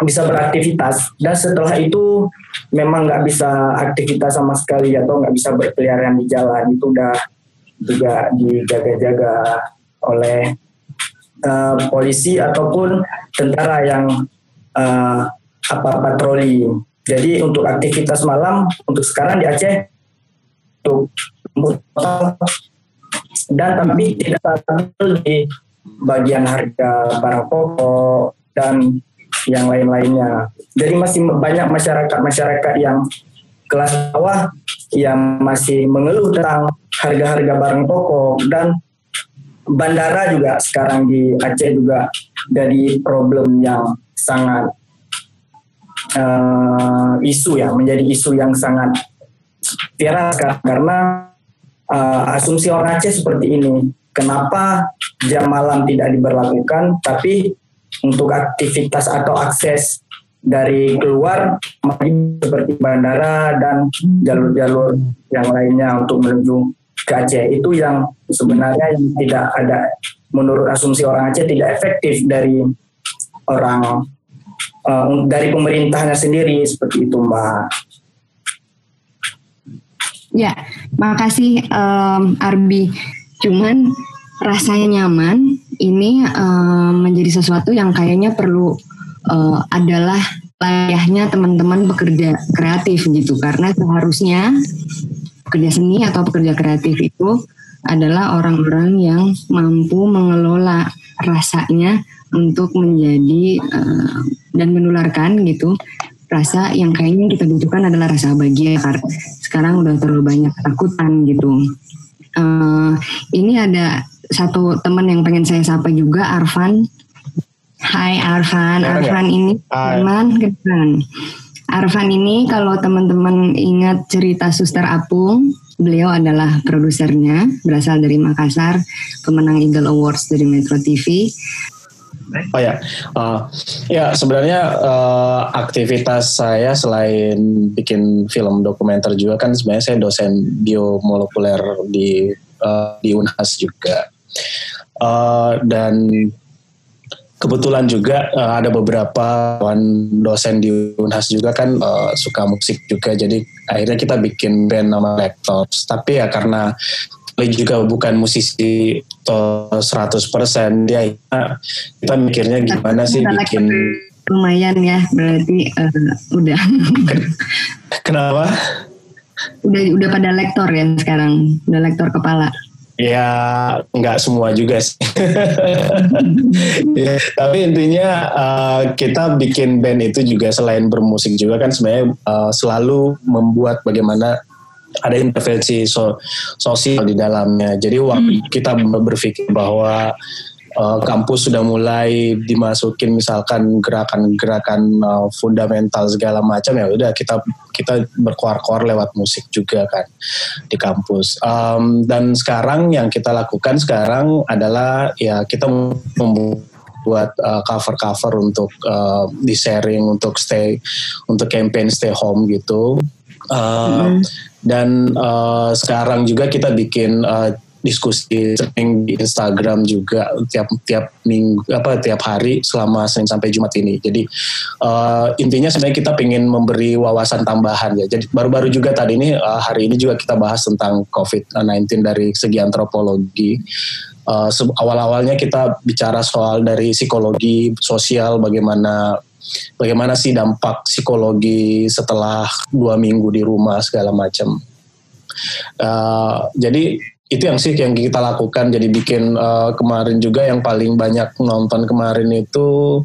bisa beraktivitas dan setelah itu memang nggak bisa aktivitas sama sekali atau nggak bisa berkeliaran di jalan itu udah juga dijaga-jaga oleh uh, polisi ataupun tentara yang uh, apa patroli. Jadi untuk aktivitas malam untuk sekarang di Aceh untuk dan tapi tidak stabil di bagian harga barang pokok dan yang lain-lainnya. Jadi masih banyak masyarakat-masyarakat yang kelas bawah yang masih mengeluh tentang harga-harga barang pokok dan bandara juga sekarang di Aceh juga dari problem yang sangat uh, isu ya menjadi isu yang sangat viral sekarang karena uh, asumsi orang Aceh seperti ini kenapa jam malam tidak diberlakukan tapi untuk aktivitas atau akses dari keluar seperti bandara dan jalur-jalur yang lainnya untuk menuju ke Aceh itu yang sebenarnya yang tidak ada menurut asumsi orang Aceh tidak efektif dari orang uh, dari pemerintahnya sendiri seperti itu Mbak. Ya, makasih um, Arbi. Cuman rasanya nyaman ini uh, menjadi sesuatu yang kayaknya perlu uh, adalah layahnya teman-teman pekerja kreatif gitu karena seharusnya pekerja seni atau pekerja kreatif itu adalah orang-orang yang mampu mengelola rasanya untuk menjadi uh, dan menularkan gitu rasa yang kayaknya kita butuhkan adalah rasa bahagia karena sekarang udah terlalu banyak ketakutan gitu. Uh, ini ada satu teman yang pengen saya sapa juga Arfan. Hai Arfan, Arfan ya. ini teman kan. Arfan ini kalau teman-teman ingat cerita Suster Apung, beliau adalah produsernya, berasal dari Makassar, pemenang Eagle Awards dari Metro TV. Oh ya, uh, ya sebenarnya uh, aktivitas saya selain bikin film dokumenter juga kan sebenarnya saya dosen biomolekuler di uh, di Unhas juga. Uh, dan kebetulan juga uh, ada beberapa dosen di Unhas juga kan uh, suka musik juga. Jadi akhirnya kita bikin band nama Lectors tapi ya karena juga bukan musisi to 100% dia ya, kita mikirnya gimana sih bikin lumayan ya berarti uh, udah. Kenapa? Udah udah pada lektor ya sekarang udah lektor kepala Ya nggak semua juga sih. ya, tapi intinya uh, kita bikin band itu juga selain bermusik juga kan sebenarnya uh, selalu membuat bagaimana ada intervensi so, sosial di dalamnya. Jadi waktu hmm. kita berpikir bahwa uh, kampus sudah mulai dimasukin misalkan gerakan-gerakan uh, fundamental segala macam ya udah kita kita berkuar-kuar lewat musik juga kan di kampus um, dan sekarang yang kita lakukan sekarang adalah ya kita membuat uh, cover-cover untuk uh, di sharing untuk stay untuk campaign stay home gitu uh, mm. dan uh, sekarang juga kita bikin uh, diskusi sering di Instagram juga tiap tiap minggu apa tiap hari selama Senin sampai Jumat ini. Jadi uh, intinya sebenarnya kita ingin memberi wawasan tambahan ya. Jadi baru-baru juga tadi ini uh, hari ini juga kita bahas tentang COVID-19 dari segi antropologi. Uh, awal-awalnya kita bicara soal dari psikologi sosial bagaimana bagaimana sih dampak psikologi setelah dua minggu di rumah segala macam. Uh, jadi itu yang sih yang kita lakukan. Jadi bikin uh, kemarin juga yang paling banyak nonton kemarin itu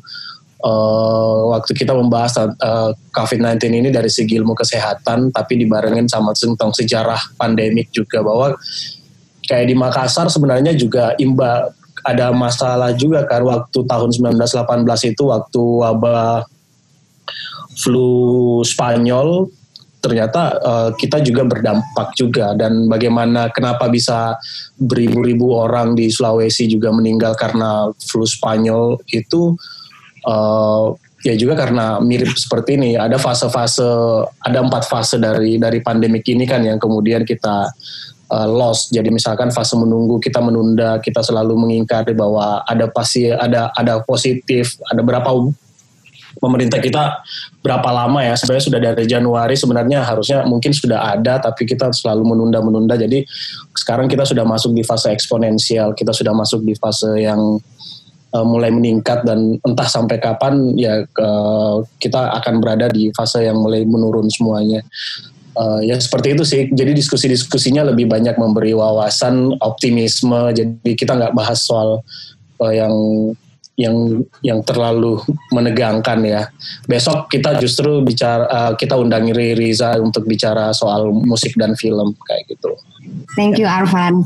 uh, waktu kita membahas uh, COVID-19 ini dari segi ilmu kesehatan tapi dibarengin sama tentang sejarah pandemik juga. Bahwa kayak di Makassar sebenarnya juga imba ada masalah juga kan waktu tahun 1918 itu waktu wabah flu Spanyol ternyata uh, kita juga berdampak juga. Dan bagaimana kenapa bisa beribu-ribu orang di Sulawesi juga meninggal karena flu Spanyol itu uh, ya juga karena mirip seperti ini. Ada fase-fase ada empat fase dari dari pandemik ini kan yang kemudian kita uh, lost. Jadi misalkan fase menunggu kita menunda kita selalu mengingkari bahwa ada pasti ada ada positif ada berapa pemerintah kita berapa lama ya sebenarnya sudah dari Januari sebenarnya harusnya mungkin sudah ada tapi kita selalu menunda-menunda jadi sekarang kita sudah masuk di fase eksponensial kita sudah masuk di fase yang uh, mulai meningkat dan entah sampai kapan ya uh, kita akan berada di fase yang mulai menurun semuanya uh, ya seperti itu sih. Jadi diskusi-diskusinya lebih banyak memberi wawasan, optimisme. Jadi kita nggak bahas soal yang yang yang terlalu menegangkan ya. Besok kita justru bicara uh, kita undang Riza untuk bicara soal musik dan film kayak gitu. Thank you Arvan.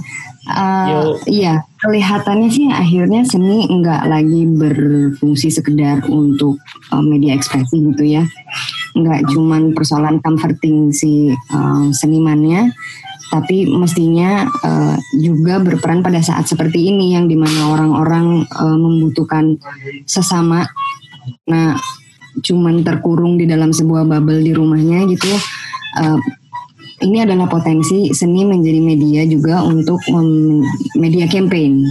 Uh, iya, kelihatannya sih akhirnya seni nggak lagi berfungsi sekedar untuk uh, media ekspresi gitu ya. Nggak cuman persoalan comforting si uh, senimannya, tapi mestinya uh, juga berperan pada saat seperti ini yang di mana orang-orang uh, membutuhkan sesama. Nah, cuman terkurung di dalam sebuah bubble di rumahnya gitu. Uh, ini adalah potensi seni menjadi media juga untuk media campaign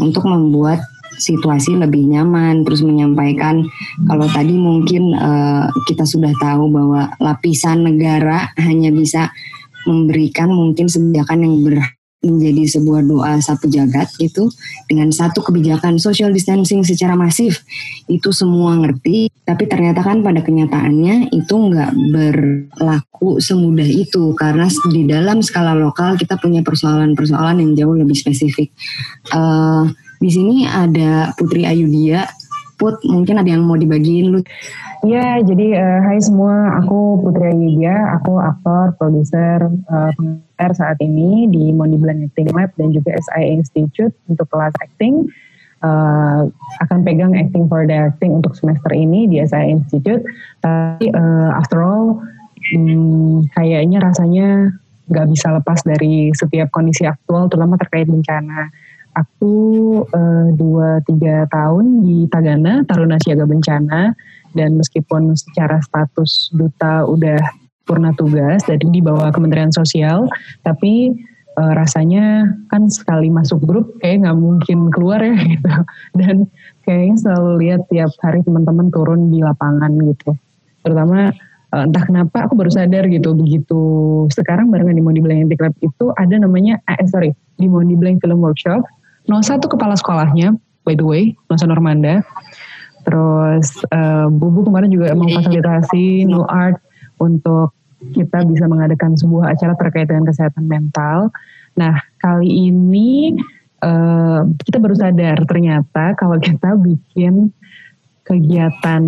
untuk membuat situasi lebih nyaman terus menyampaikan kalau tadi mungkin uh, kita sudah tahu bahwa lapisan negara hanya bisa memberikan mungkin kebijakan yang ber menjadi sebuah doa satu jagat gitu dengan satu kebijakan social distancing secara masif. Itu semua ngerti tapi ternyata kan pada kenyataannya itu nggak berlaku semudah itu. Karena di dalam skala lokal kita punya persoalan-persoalan yang jauh lebih spesifik. Uh, di sini ada Putri Ayudia Put mungkin ada yang mau dibagiin lu Ya, jadi uh, hai semua, aku Putri Ayudya, aku aktor, produser, uh, saat ini di Blend Acting Lab dan juga SI Institute untuk kelas acting. Uh, akan pegang acting for the acting untuk semester ini di SI Institute. Tapi uh, after all, hmm, kayaknya rasanya nggak bisa lepas dari setiap kondisi aktual, terutama terkait bencana. Aku uh, dua tiga tahun di Tagana, Taruna Siaga Bencana dan meskipun secara status duta udah purna tugas dari di bawah Kementerian Sosial, tapi e, rasanya kan sekali masuk grup kayak nggak mungkin keluar ya gitu. Dan kayaknya selalu lihat tiap hari teman-teman turun di lapangan gitu. Terutama e, entah kenapa aku baru sadar gitu begitu sekarang barengan di Mondi Blank Club itu ada namanya eh sorry di Mondi Blank Film Workshop. Nosa tuh kepala sekolahnya by the way Nosa Normanda. Terus uh, Bubu kemarin juga memfasilitasi No Art untuk kita bisa mengadakan sebuah acara terkait dengan kesehatan mental. Nah kali ini uh, kita baru sadar ternyata kalau kita bikin kegiatan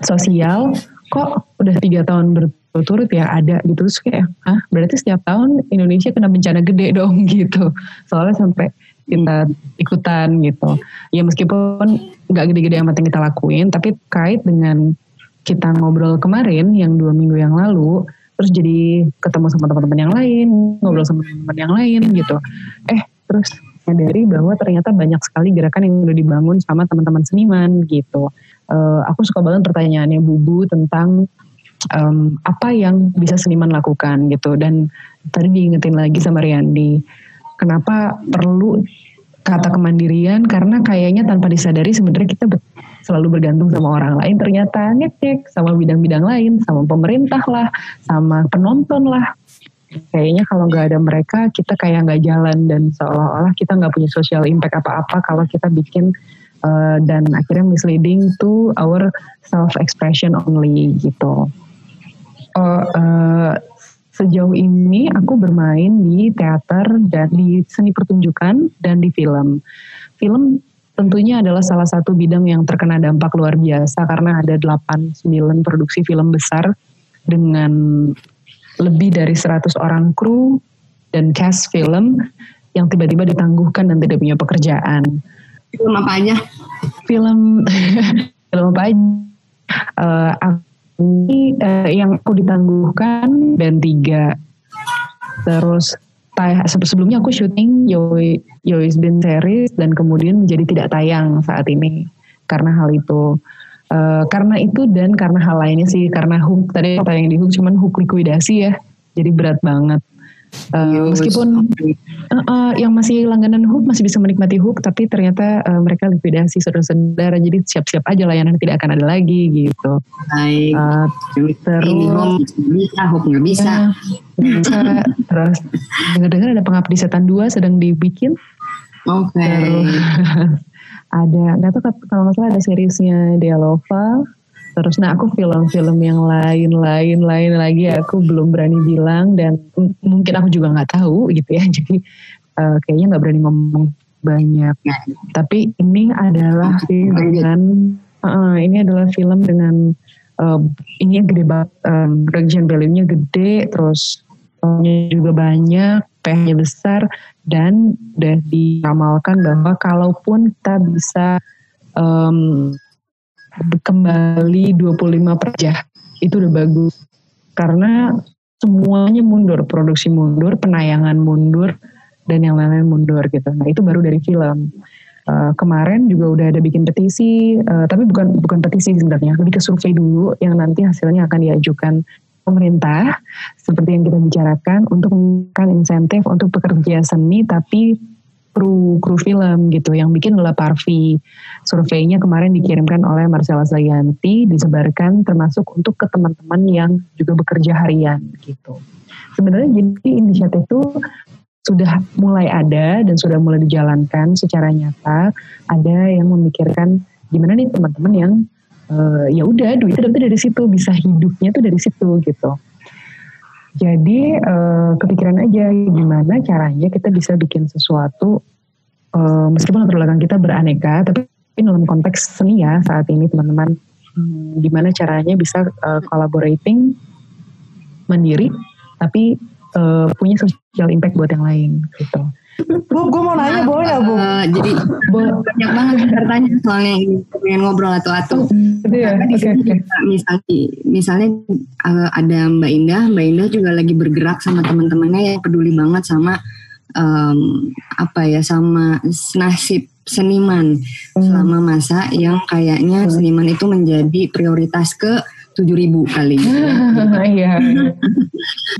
sosial kok udah tiga tahun berturut-turut ya ada gitu. Terus kayak ah berarti setiap tahun Indonesia kena bencana gede dong gitu. Soalnya sampai kita ikutan gitu. Ya meskipun nggak gede-gede yang penting kita lakuin, tapi kait dengan kita ngobrol kemarin yang dua minggu yang lalu, terus jadi ketemu sama teman-teman yang lain, ngobrol sama teman-teman yang lain gitu. Eh terus dari bahwa ternyata banyak sekali gerakan yang udah dibangun sama teman-teman seniman gitu. Uh, aku suka banget pertanyaannya Bubu tentang um, apa yang bisa seniman lakukan gitu. Dan tadi diingetin lagi sama Riandi, Kenapa perlu kata kemandirian? Karena kayaknya tanpa disadari sebenarnya kita selalu bergantung sama orang lain. Ternyata ngecek sama bidang-bidang lain, sama pemerintah lah, sama penonton lah. Kayaknya kalau nggak ada mereka, kita kayak nggak jalan dan seolah-olah kita nggak punya social impact apa-apa kalau kita bikin uh, dan akhirnya misleading to our self expression only gitu. Uh, uh, sejauh ini aku bermain di teater dan di seni pertunjukan dan di film. Film tentunya adalah salah satu bidang yang terkena dampak luar biasa karena ada 8-9 produksi film besar dengan lebih dari 100 orang kru dan cast film yang tiba-tiba ditangguhkan dan tidak punya pekerjaan. Film apa aja? Film film apa aja? Uh, ini uh, yang aku ditangguhkan dan tiga. Terus sebelumnya aku syuting Yoi Yois Bin series dan kemudian menjadi tidak tayang saat ini karena hal itu. Uh, karena itu dan karena hal lainnya sih karena hook tadi tayang di hook cuman hook likuidasi ya jadi berat banget Uh, meskipun uh, uh, yang masih langganan hook masih bisa menikmati hook, tapi ternyata uh, mereka likuidasi saudara-saudara, jadi siap-siap aja layanan tidak akan ada lagi gitu. Baik. Uh, terus ini hook bisa, hook nggak bisa. Ya, terus dengar-dengar ada pengabdi setan dua sedang dibikin. Oke. Okay. ada nggak tahu kalau nggak salah ada seriesnya Dialova terus. Nah aku film-film yang lain-lain lain lagi aku belum berani bilang dan mungkin aku juga nggak tahu gitu ya. Jadi uh, kayaknya nggak berani ngomong banyak tapi ini adalah film dengan uh, ini adalah film dengan uh, ini gede banget um, production gede terus juga banyak ph besar dan udah diramalkan bahwa kalaupun kita bisa um, kembali 25 per jam. Itu udah bagus. Karena semuanya mundur. Produksi mundur penayangan mundur dan yang lain-lain mundur gitu. Nah itu baru dari film. Uh, kemarin juga udah ada bikin petisi. Uh, tapi bukan bukan petisi sebenarnya. Lebih ke survei dulu yang nanti hasilnya akan diajukan pemerintah. Seperti yang kita bicarakan untuk memberikan insentif untuk pekerja seni tapi kru kru film gitu. Yang bikin adalah Parvi. Surveinya kemarin dikirimkan oleh Marcella Zayanti disebarkan termasuk untuk ke teman-teman yang juga bekerja harian gitu. Sebenarnya jadi inisiatif itu sudah mulai ada dan sudah mulai dijalankan secara nyata. Ada yang memikirkan gimana nih teman-teman yang uh, ya udah duitnya dari situ bisa hidupnya tuh dari situ gitu jadi uh, kepikiran aja gimana caranya kita bisa bikin sesuatu uh, meskipun latar belakang kita beraneka, tapi dalam konteks seni ya saat ini teman-teman, hmm, gimana caranya bisa uh, collaborating mandiri, tapi uh, punya social impact buat yang lain gitu. Bu, gue mau nanya boleh nggak Bu? Uh, jadi banyak banget bertanya soalnya pengen ngobrol atau atau. Oh, ya? okay, okay. Misalnya, misalnya uh, ada Mbak Indah, Mbak Indah juga lagi bergerak sama teman-temannya yang peduli banget sama um, apa ya sama nasib seniman hmm. selama masa yang kayaknya seniman itu menjadi prioritas ke tujuh ribu kali. Iya.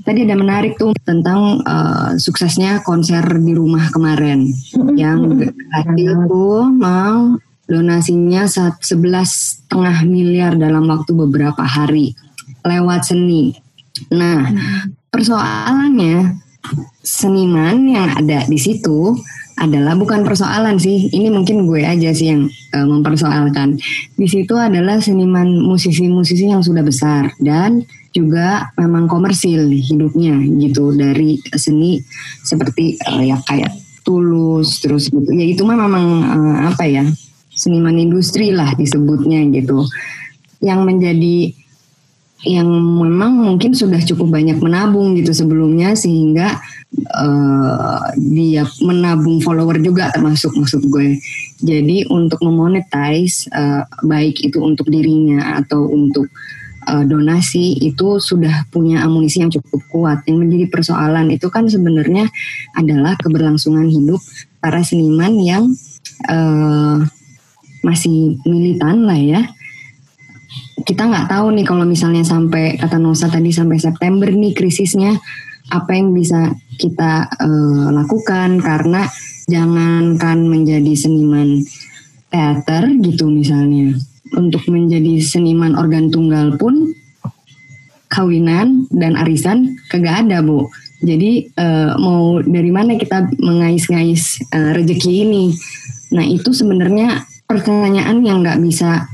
Tadi ada menarik tuh tentang uh, suksesnya konser di rumah kemarin yang hasil tuh mau donasinya sebelas setengah miliar dalam waktu beberapa hari lewat seni. Nah persoalannya seniman yang ada di situ adalah bukan persoalan sih. Ini mungkin gue aja sih yang uh, mempersoalkan. Di situ adalah seniman musisi-musisi yang sudah besar dan juga memang komersil hidupnya gitu dari seni seperti uh, ya kayak tulus terus gitu. Ya itu mah memang uh, apa ya? seniman industri lah disebutnya gitu. Yang menjadi yang memang mungkin sudah cukup banyak menabung gitu sebelumnya sehingga uh, dia menabung follower juga termasuk maksud gue. Jadi untuk memonetize uh, baik itu untuk dirinya atau untuk uh, donasi itu sudah punya amunisi yang cukup kuat. Yang menjadi persoalan itu kan sebenarnya adalah keberlangsungan hidup para seniman yang uh, masih militan lah ya kita nggak tahu nih kalau misalnya sampai kata Nosa tadi sampai September nih krisisnya apa yang bisa kita uh, lakukan karena jangankan menjadi seniman teater gitu misalnya. Untuk menjadi seniman organ tunggal pun kawinan dan arisan kagak ada bu. Jadi uh, mau dari mana kita mengais-ngais uh, rezeki ini? Nah itu sebenarnya pertanyaan yang nggak bisa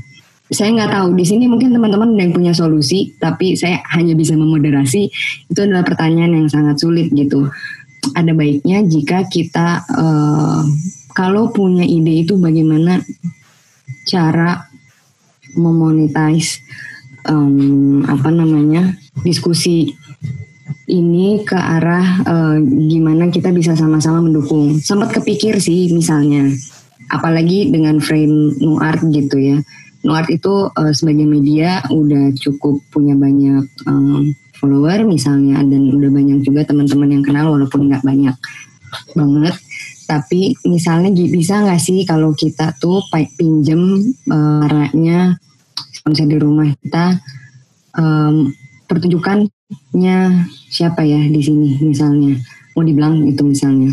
saya nggak tahu. Di sini mungkin teman-teman yang punya solusi tapi saya hanya bisa memoderasi. Itu adalah pertanyaan yang sangat sulit gitu. Ada baiknya jika kita uh, kalau punya ide itu bagaimana cara memonetize um, apa namanya diskusi ini ke arah uh, gimana kita bisa sama-sama mendukung. Sempat kepikir sih misalnya apalagi dengan frame nuart gitu ya Nuart itu uh, sebagai media udah cukup punya banyak um, follower misalnya dan udah banyak juga teman-teman yang kenal walaupun nggak banyak banget. Tapi misalnya bisa nggak sih kalau kita tuh pinjem uh, sponsor di rumah kita um, pertunjukannya siapa ya di sini misalnya? Mau dibilang itu misalnya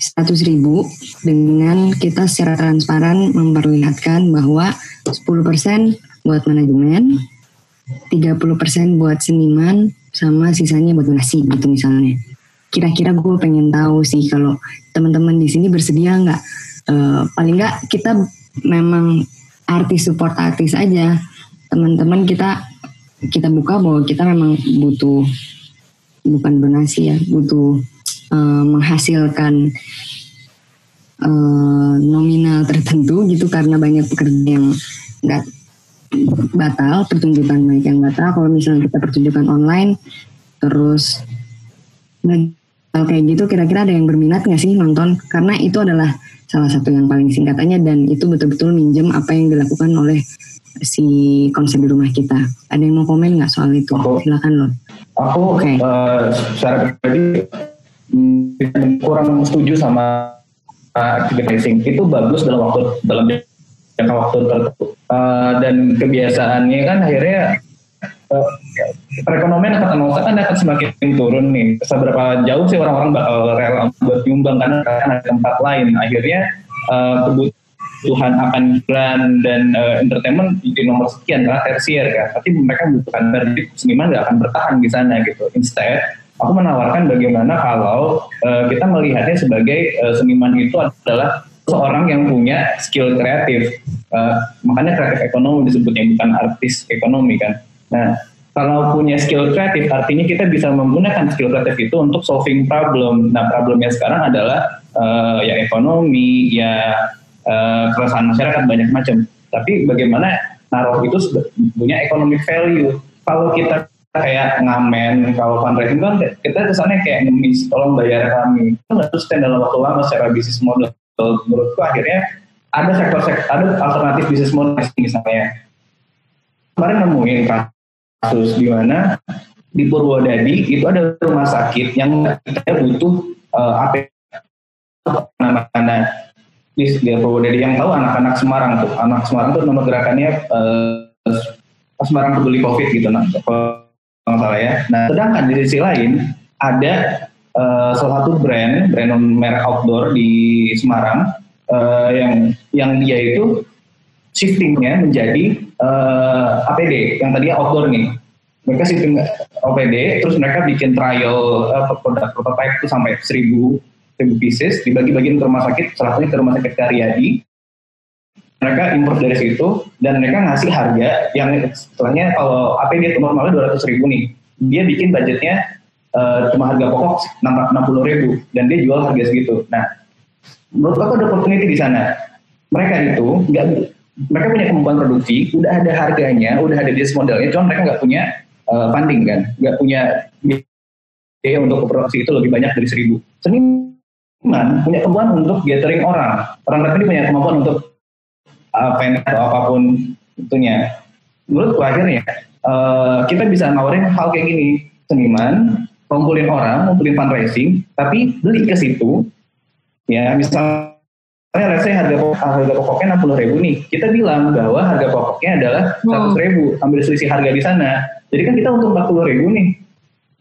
100 ribu dengan kita secara transparan memperlihatkan bahwa 10% buat manajemen, 30% buat seniman, sama sisanya buat donasi gitu misalnya. Kira-kira gue pengen tahu sih kalau teman-teman di sini bersedia nggak? Uh, paling nggak kita memang artis support artis aja. Teman-teman kita kita buka bahwa kita memang butuh bukan donasi ya, butuh uh, menghasilkan uh, nominal tertentu gitu karena banyak pekerja yang nggak batal pertunjukan banyak yang batal. Kalau misalnya kita pertunjukan online terus kalau kayak gitu kira-kira ada yang berminat nggak sih nonton? Karena itu adalah salah satu yang paling singkatannya dan itu betul-betul minjem apa yang dilakukan oleh si konser di rumah kita. Ada yang mau komen nggak soal itu? Aku, silakan loh aku okay. uh, eh, secara pribadi kurang setuju sama uh, activity itu bagus dalam waktu dalam jangka waktu tertentu. Uh, dan kebiasaannya kan akhirnya uh, perekonomian akan Anosa kan akan semakin turun nih. Seberapa jauh sih orang-orang bakal rela buat nyumbang karena ada tempat lain. Akhirnya uh, kebutuhan akan iklan dan uh, entertainment di nomor sekian karena tersier kan. Tapi mereka membutuhkan dari seniman nggak akan bertahan di sana gitu. Instead aku menawarkan bagaimana kalau uh, kita melihatnya sebagai uh, seniman itu adalah seorang yang punya skill kreatif. Uh, makanya kreatif ekonomi disebutnya bukan artis ekonomi kan. Nah, kalau punya skill kreatif artinya kita bisa menggunakan skill kreatif itu untuk solving problem. Nah, problemnya sekarang adalah uh, ya ekonomi, ya uh, keresahan masyarakat banyak macam. Tapi bagaimana naruh itu punya economic value. Kalau kita kayak ngamen kalau fundraising kan kita kesannya kayak ngemis tolong bayar kami. Itu nggak sustain dalam waktu lama secara bisnis model. Menurutku akhirnya ada sektor-sektor ada alternatif bisnis model misalnya. Kemarin nemuin kasus di mana di Purwodadi itu ada rumah sakit yang kita butuh uh, apa anak-anak di, di Purwodadi yang tahu anak-anak Semarang tuh. Anak Semarang tuh nomor gerakannya uh, Semarang peduli COVID gitu nah kalau salah ya. Nah, sedangkan di sisi lain ada uh, salah satu brand, brand merek outdoor di Semarang uh, yang yang dia itu shiftingnya menjadi uh, eh, APD yang tadinya outdoor nih. Mereka shifting OPD, terus mereka bikin trial uh, produk prototype itu sampai seribu seribu pieces dibagi-bagiin ke rumah sakit, salah satunya ke rumah sakit Karyadi mereka import dari situ dan mereka ngasih harga yang setelahnya kalau APD itu normalnya dua ratus ribu nih. Dia bikin budgetnya uh, cuma harga pokok enam puluh ribu dan dia jual harga segitu. Nah menurut aku ada opportunity di sana. Mereka itu nggak mereka punya kemampuan produksi udah ada harganya udah ada bisnis modelnya cuma mereka nggak punya uh, funding kan nggak punya biaya untuk produksi itu lebih banyak dari seribu. Seniman punya kemampuan untuk gathering orang. Orang ini punya kemampuan untuk uh, fans atau apa pun itunya. Menurut akhirnya uh, kita bisa nawarin hal kayak gini seniman kumpulin orang, kumpulin fundraising, tapi beli ke situ, ya misalnya let's say harga, harga pokoknya enam puluh ribu nih, kita bilang bahwa harga pokoknya adalah seratus ribu, ambil selisih harga di sana. Jadi kan kita empat puluh ribu nih.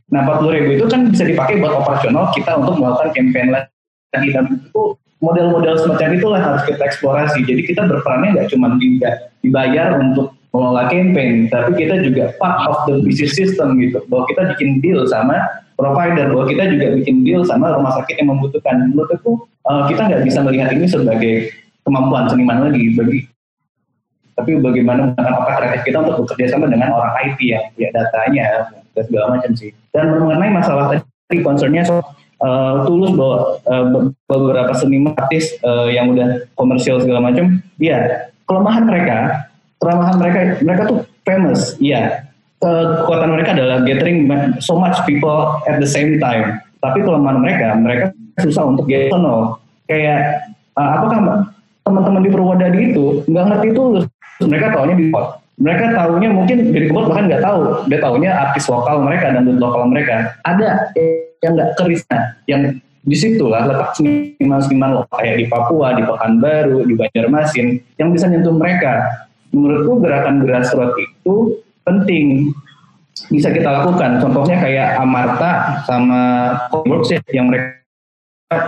Nah empat puluh ribu itu kan bisa dipakai buat operasional kita untuk melakukan campaign lagi dan itu model-model semacam itulah harus kita eksplorasi. Jadi kita berperannya nggak cuma dibayar untuk mengelola campaign, tapi kita juga part of the business system gitu. Bahwa kita bikin deal sama provider, bahwa kita juga bikin deal sama rumah sakit yang membutuhkan. Menurut aku uh, kita nggak bisa melihat ini sebagai kemampuan seniman lagi bagi tapi bagaimana menggunakan otak kreatif kita untuk bekerja sama dengan orang IT ya, ya datanya dan segala macam sih. Dan mengenai masalah tadi concernnya so, uh, tulus bahwa uh, beberapa seniman artis uh, yang udah komersial segala macam, ya kelemahan mereka, kelemahan mereka mereka tuh famous, iya. Kekuatan mereka adalah gathering so much people at the same time. Tapi kelemahan mereka, mereka susah untuk get to know. Kayak uh, apakah teman-teman di Purwodadi itu nggak ngerti tulus mereka tahunya di pot mereka tahunya mungkin dari kebot bahkan nggak tahu dia tahunya artis lokal mereka dan lokal mereka ada yang nggak kerisnya yang di situ lah letak seniman-seniman lokal kayak di Papua, di Pekanbaru, di Banjarmasin yang bisa nyentuh mereka. Menurutku gerakan grassroots itu penting bisa kita lakukan. Contohnya kayak Amarta sama Coworks ya, yang mereka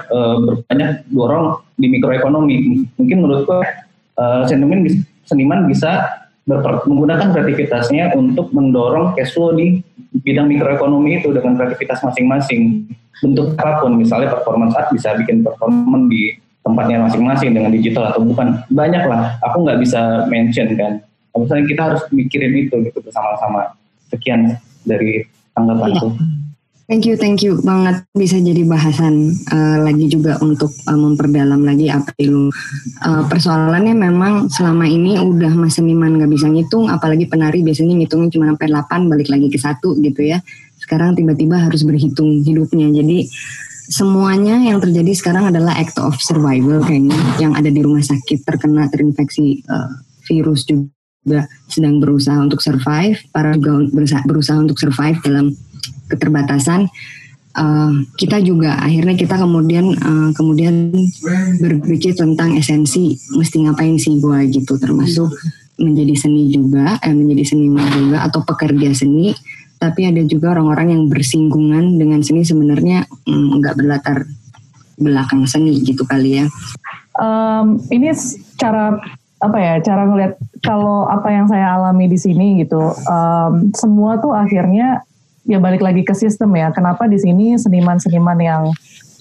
uh, berbanyak dorong di mikroekonomi. Mungkin menurutku seniman seniman bisa menggunakan kreativitasnya untuk mendorong cash flow di bidang mikroekonomi itu dengan kreativitas masing-masing. Bentuk apa pun misalnya performance art bisa bikin performance di tempatnya masing-masing dengan digital atau bukan. Banyak lah aku nggak bisa mention kan. Misalnya kita harus mikirin itu gitu bersama-sama. Sekian dari tanggapanku. Ya. Thank you, thank you banget bisa jadi bahasan uh, lagi juga untuk uh, memperdalam lagi apa itu. Uh, persoalannya memang selama ini udah mas seniman nggak bisa ngitung, apalagi penari biasanya ngitungnya cuma sampai 8 balik lagi ke satu gitu ya. Sekarang tiba-tiba harus berhitung hidupnya. Jadi semuanya yang terjadi sekarang adalah act of survival kayaknya yang ada di rumah sakit terkena terinfeksi uh, virus juga sedang berusaha untuk survive, para juga berusaha, berusaha untuk survive dalam keterbatasan uh, kita juga akhirnya kita kemudian uh, kemudian berpikir tentang esensi mesti ngapain sih gue gitu termasuk menjadi seni juga eh, menjadi seniman juga atau pekerja seni. Tapi ada juga orang-orang yang bersinggungan dengan seni sebenarnya mm, nggak mm, berlatar belakang seni gitu kali ya. Um, ini cara apa ya cara ngelihat kalau apa yang saya alami di sini gitu um, semua tuh akhirnya ya balik lagi ke sistem ya. Kenapa di sini seniman-seniman yang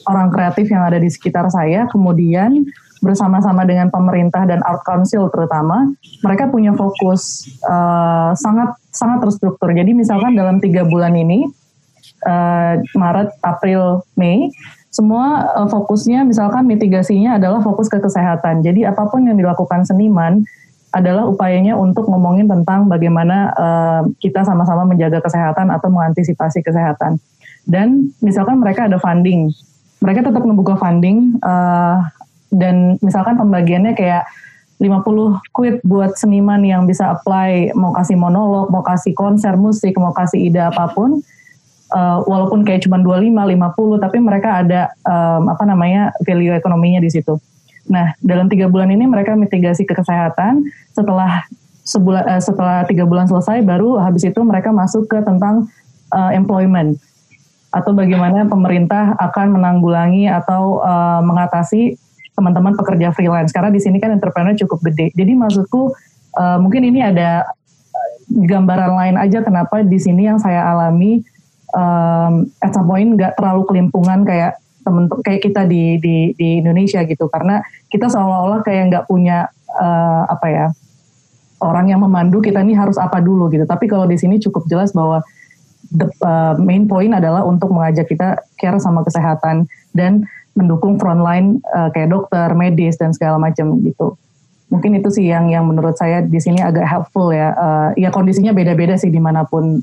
orang kreatif yang ada di sekitar saya kemudian bersama-sama dengan pemerintah dan art council terutama mereka punya fokus uh, sangat sangat terstruktur. Jadi misalkan dalam tiga bulan ini uh, Maret, April, Mei semua uh, fokusnya misalkan mitigasinya adalah fokus ke kesehatan. Jadi apa pun yang dilakukan seniman adalah upayanya untuk ngomongin tentang bagaimana uh, kita sama-sama menjaga kesehatan atau mengantisipasi kesehatan. Dan misalkan mereka ada funding, mereka tetap membuka funding uh, dan misalkan pembagiannya kayak 50 quid buat seniman yang bisa apply mau kasih monolog, mau kasih konser musik, mau kasih ide apa pun. Uh, walaupun kayak cuma 25, 50, tapi mereka ada um, apa namanya value ekonominya di situ. Nah, dalam tiga bulan ini mereka mitigasi ke kesehatan. Setelah sebulan uh, setelah tiga bulan selesai, baru habis itu mereka masuk ke tentang uh, employment atau bagaimana pemerintah akan menanggulangi atau uh, mengatasi teman-teman pekerja freelance. Karena di sini kan entrepreneur cukup gede. Jadi maksudku uh, mungkin ini ada gambaran lain aja kenapa di sini yang saya alami um, at some point nggak terlalu kelimpungan kayak temen kayak kita di di di Indonesia gitu. Karena kita seolah-olah kayak nggak punya uh, apa ya orang yang memandu kita ini harus apa dulu gitu. Tapi kalau di sini cukup jelas bahwa the uh, main point adalah untuk mengajak kita care sama kesehatan dan mendukung frontline uh, kayak dokter medis dan segala macam gitu. Mungkin itu sih yang yang menurut saya di sini agak helpful ya. Uh, ya kondisinya beda-beda sih di mana pun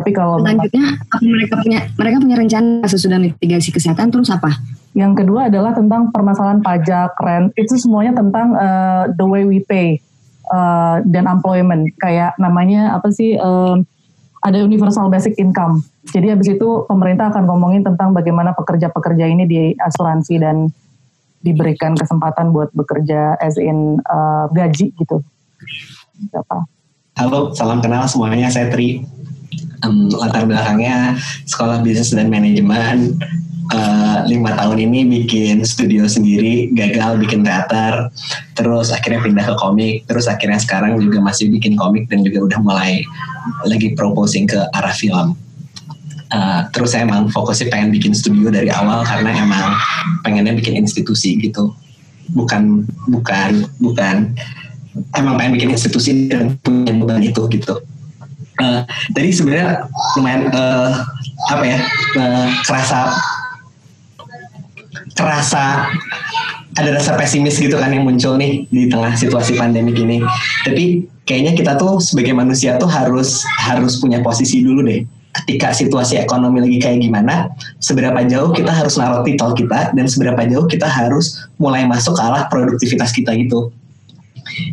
tapi kalau selanjutnya apa mereka punya mereka punya rencana sesudah mitigasi kesehatan terus apa? Yang kedua adalah tentang permasalahan pajak, rent itu semuanya tentang uh, the way we pay uh, dan employment kayak namanya apa sih uh, ada universal basic income. Jadi habis itu pemerintah akan ngomongin tentang bagaimana pekerja-pekerja ini di asuransi dan diberikan kesempatan buat bekerja as in uh, gaji gitu. Siapa? Halo, salam kenal semuanya. Saya Tri um, latar belakangnya sekolah bisnis dan manajemen. Uh, lima tahun ini bikin studio sendiri gagal bikin teater terus akhirnya pindah ke komik terus akhirnya sekarang juga masih bikin komik dan juga udah mulai lagi proposing ke arah film. Uh, terus saya emang fokusnya pengen bikin studio dari awal karena emang pengennya bikin institusi gitu. Bukan bukan bukan. Emang pengen bikin institusi dan punya beban itu gitu uh, tadi sebenarnya lumayan uh, apa ya uh, kerasa kerasa ada rasa pesimis gitu kan yang muncul nih di tengah situasi pandemi ini. Tapi kayaknya kita tuh sebagai manusia tuh harus harus punya posisi dulu deh. Ketika situasi ekonomi lagi kayak gimana, seberapa jauh kita harus naruh titel kita dan seberapa jauh kita harus mulai masuk ke arah produktivitas kita gitu.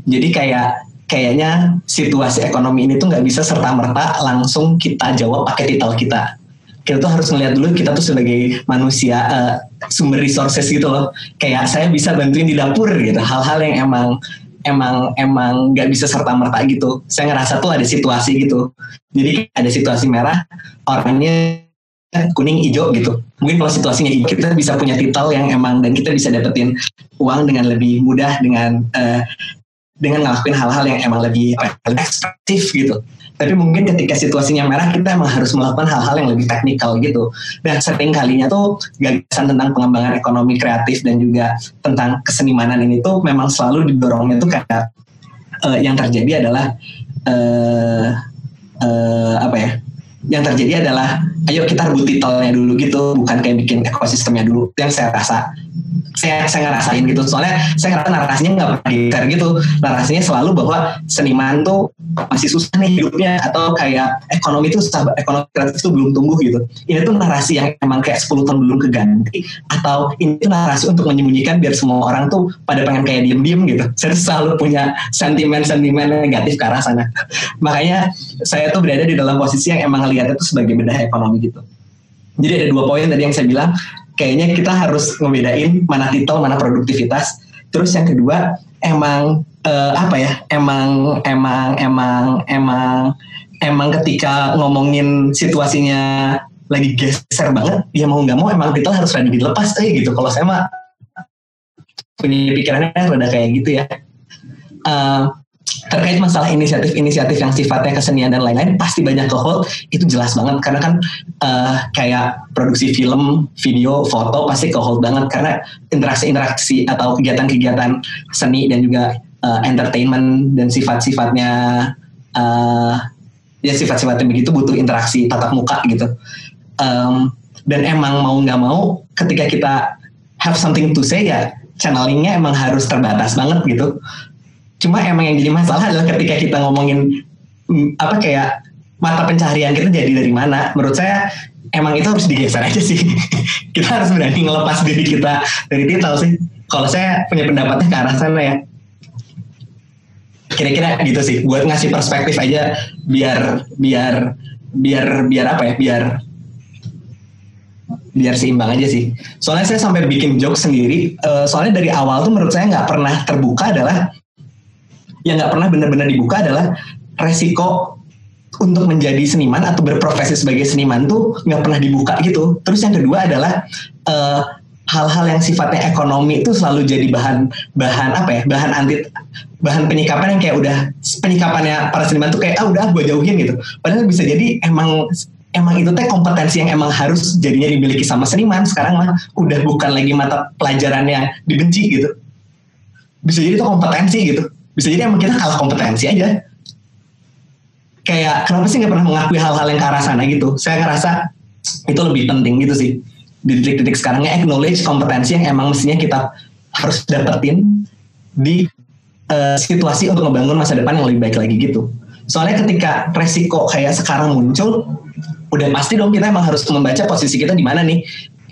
Jadi kayak kayaknya situasi ekonomi ini tuh nggak bisa serta merta langsung kita jawab pakai titel kita. Kita tuh harus melihat dulu kita tuh sebagai manusia uh, sumber resources gitu loh. Kayak saya bisa bantuin di dapur gitu hal-hal yang emang emang emang nggak bisa serta merta gitu. Saya ngerasa tuh ada situasi gitu. Jadi ada situasi merah orangnya kuning hijau gitu. Mungkin kalau situasinya hijau kita bisa punya titel yang emang dan kita bisa dapetin uang dengan lebih mudah dengan uh, dengan ngelakuin hal-hal yang emang lebih ekstraktif gitu. Tapi mungkin ketika situasinya merah kita emang harus melakukan hal-hal yang lebih teknikal gitu. Dan sering kalinya tuh gagasan tentang pengembangan ekonomi kreatif dan juga tentang kesenimanan ini tuh memang selalu didorongnya tuh kayak uh, yang terjadi adalah uh, uh, apa ya yang terjadi adalah ayo kita rebut titelnya dulu gitu bukan kayak bikin ekosistemnya dulu. Yang saya rasa saya saya ngerasain gitu. Soalnya saya ngerasa narasinya nggak pernah geser gitu. Narasinya selalu bahwa seniman tuh masih susah nih hidupnya atau kayak ekonomi tuh susah ekonomi kreatif tuh belum tumbuh gitu. Ini tuh narasi yang emang kayak 10 tahun belum keganti atau ini tuh narasi untuk menyembunyikan biar semua orang tuh pada pengen kayak diem-diem gitu. Saya selalu punya sentimen-sentimen negatif ke arah sana. Makanya saya tuh berada di dalam posisi yang emang ngeliatnya tuh sebagai bedah ekonomi gitu. Jadi ada dua poin tadi yang saya bilang kayaknya kita harus ngebedain mana titel mana produktivitas. Terus yang kedua emang uh, apa ya emang emang emang emang emang ketika ngomongin situasinya lagi geser banget ya mau nggak mau emang titel harus rada dilepas aja gitu. Kalau saya mah punya pikirannya rada kayak gitu ya. Uh, terkait masalah inisiatif-inisiatif yang sifatnya kesenian dan lain-lain pasti banyak ke hold. Itu jelas banget karena kan uh, kayak produksi film, video, foto pasti ke hold banget. Karena interaksi-interaksi atau kegiatan-kegiatan seni dan juga uh, entertainment dan sifat-sifatnya uh, ya sifat-sifatnya begitu butuh interaksi tatap muka gitu. Um, dan emang mau nggak mau ketika kita have something to say ya channelingnya emang harus terbatas banget gitu Cuma emang yang jadi masalah adalah ketika kita ngomongin mm, apa kayak mata pencaharian kita jadi dari mana. Menurut saya emang itu harus digeser aja sih. kita harus berani ngelepas diri kita dari titel sih. Kalau saya punya pendapatnya ke arah sana ya. Kira-kira gitu sih. Buat ngasih perspektif aja biar biar biar biar apa ya? Biar biar seimbang aja sih. Soalnya saya sampai bikin joke sendiri. Uh, soalnya dari awal tuh menurut saya nggak pernah terbuka adalah yang nggak pernah benar-benar dibuka adalah resiko untuk menjadi seniman atau berprofesi sebagai seniman tuh nggak pernah dibuka gitu. Terus yang kedua adalah eh, hal-hal yang sifatnya ekonomi itu selalu jadi bahan bahan apa ya bahan anti bahan penyikapan yang kayak udah penyikapannya para seniman tuh kayak ah udah gue jauhin gitu. Padahal bisa jadi emang emang itu teh kompetensi yang emang harus jadinya dimiliki sama seniman. Sekarang mah udah bukan lagi mata pelajaran yang dibenci gitu. Bisa jadi itu kompetensi gitu bisa jadi emang kita kalah kompetensi aja. Kayak kenapa sih nggak pernah mengakui hal-hal yang ke arah sana gitu? Saya ngerasa itu lebih penting gitu sih. Di titik-titik sekarangnya acknowledge kompetensi yang emang mestinya kita harus dapetin di uh, situasi untuk membangun masa depan yang lebih baik lagi gitu. Soalnya ketika resiko kayak sekarang muncul udah pasti dong kita emang harus membaca posisi kita di mana nih.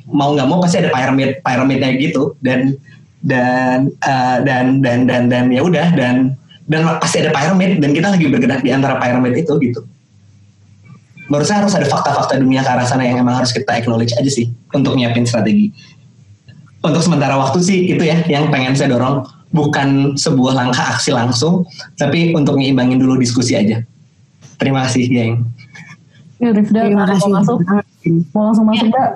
Mau nggak mau pasti ada pyramid pyramidnya gitu. Dan dan uh, dan dan dan dan ya udah dan dan pasti ada pyramid dan kita lagi bergerak di antara pyramid itu gitu. Menurut saya harus ada fakta-fakta dunia ke arah sana yang emang harus kita acknowledge aja sih untuk nyiapin strategi. Untuk sementara waktu sih itu ya yang pengen saya dorong bukan sebuah langkah aksi langsung, tapi untuk ngeimbangin dulu diskusi aja. Terima kasih, geng. Ya, Rifda, Terima kasih. Mau masuk? Mau langsung masuk, Mbak?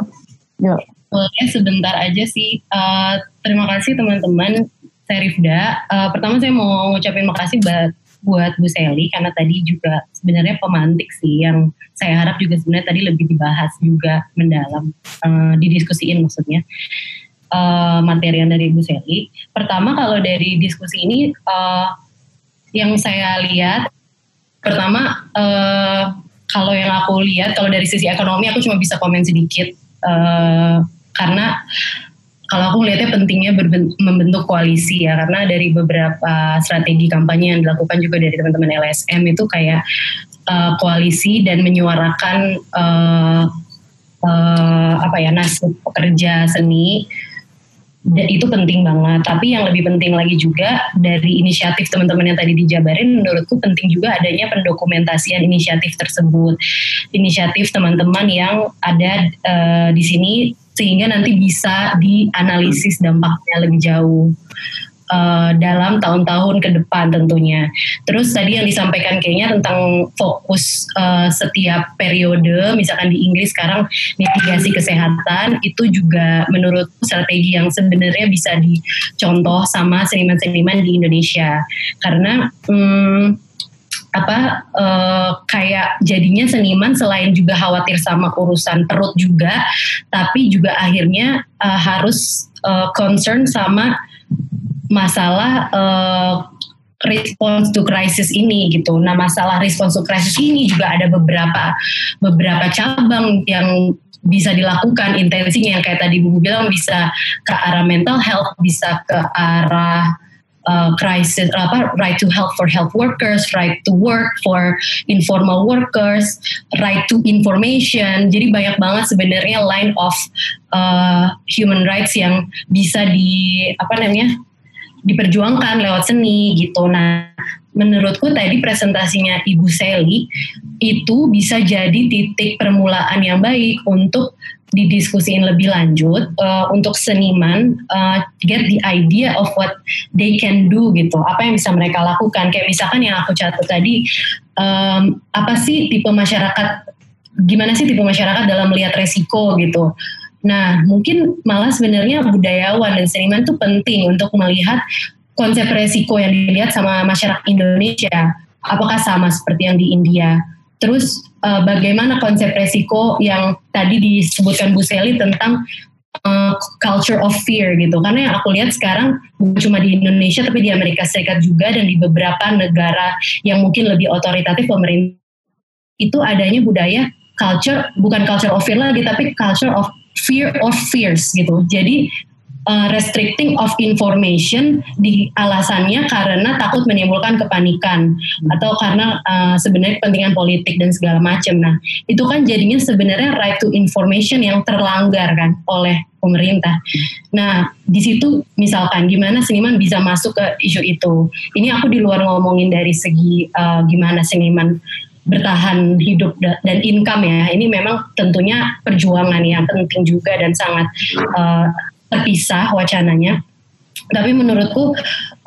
Ya boleh sebentar aja sih. Uh, terima kasih teman-teman. Saya Rifda. Uh, pertama saya mau ngucapin makasih buat buat Bu Seli karena tadi juga sebenarnya pemantik sih yang saya harap juga sebenarnya tadi lebih dibahas juga mendalam uh, didiskusiin maksudnya. uh, materi dari Bu Seli. Pertama kalau dari diskusi ini uh, yang saya lihat pertama uh, kalau yang aku lihat kalau dari sisi ekonomi aku cuma bisa komen sedikit uh, karena kalau aku melihatnya pentingnya membentuk koalisi ya karena dari beberapa strategi kampanye yang dilakukan juga dari teman-teman LSM itu kayak uh, koalisi dan menyuarakan uh, uh, apa ya nasib pekerja seni itu penting banget. Tapi yang lebih penting lagi juga dari inisiatif teman-teman yang tadi dijabarin, menurutku penting juga adanya pendokumentasian inisiatif tersebut. Inisiatif teman-teman yang ada uh, di sini sehingga nanti bisa dianalisis dampaknya lebih jauh uh, dalam tahun-tahun ke depan tentunya. Terus tadi yang disampaikan kayaknya tentang fokus uh, setiap periode, misalkan di Inggris sekarang mitigasi kesehatan itu juga menurut strategi yang sebenarnya bisa dicontoh sama seniman-seniman di Indonesia karena hmm, apa uh, kayak jadinya seniman selain juga khawatir sama urusan perut juga tapi juga akhirnya uh, harus uh, concern sama masalah uh, response to crisis ini gitu. Nah masalah response to crisis ini juga ada beberapa beberapa cabang yang bisa dilakukan intensinya yang kayak tadi Bu bilang bisa ke arah mental health, bisa ke arah uh, crisis apa right to health for health workers, right to work for informal workers, right to information. Jadi banyak banget sebenarnya line of uh, human rights yang bisa di apa namanya diperjuangkan lewat seni gitu. Nah, menurutku tadi presentasinya Ibu Seli itu bisa jadi titik permulaan yang baik untuk didiskusiin lebih lanjut uh, untuk seniman uh, get the idea of what they can do gitu apa yang bisa mereka lakukan kayak misalkan yang aku catat tadi um, apa sih tipe masyarakat gimana sih tipe masyarakat dalam melihat resiko gitu Nah, mungkin malah sebenarnya budayawan dan seniman itu penting untuk melihat konsep resiko yang dilihat sama masyarakat Indonesia. Apakah sama seperti yang di India? Terus uh, bagaimana konsep resiko yang tadi disebutkan Bu Seli tentang uh, culture of fear gitu. Karena yang aku lihat sekarang bukan cuma di Indonesia tapi di Amerika Serikat juga dan di beberapa negara yang mungkin lebih otoritatif pemerintah itu adanya budaya culture bukan culture of fear lagi tapi culture of fear of fears gitu. Jadi uh, restricting of information di alasannya karena takut menimbulkan kepanikan atau karena uh, sebenarnya kepentingan politik dan segala macam. Nah, itu kan jadinya sebenarnya right to information yang terlanggar kan oleh pemerintah. Nah, di situ misalkan gimana seniman bisa masuk ke isu itu. Ini aku di luar ngomongin dari segi uh, gimana seniman bertahan hidup dan income ya ini memang tentunya perjuangan yang penting juga dan sangat uh, terpisah wacananya tapi menurutku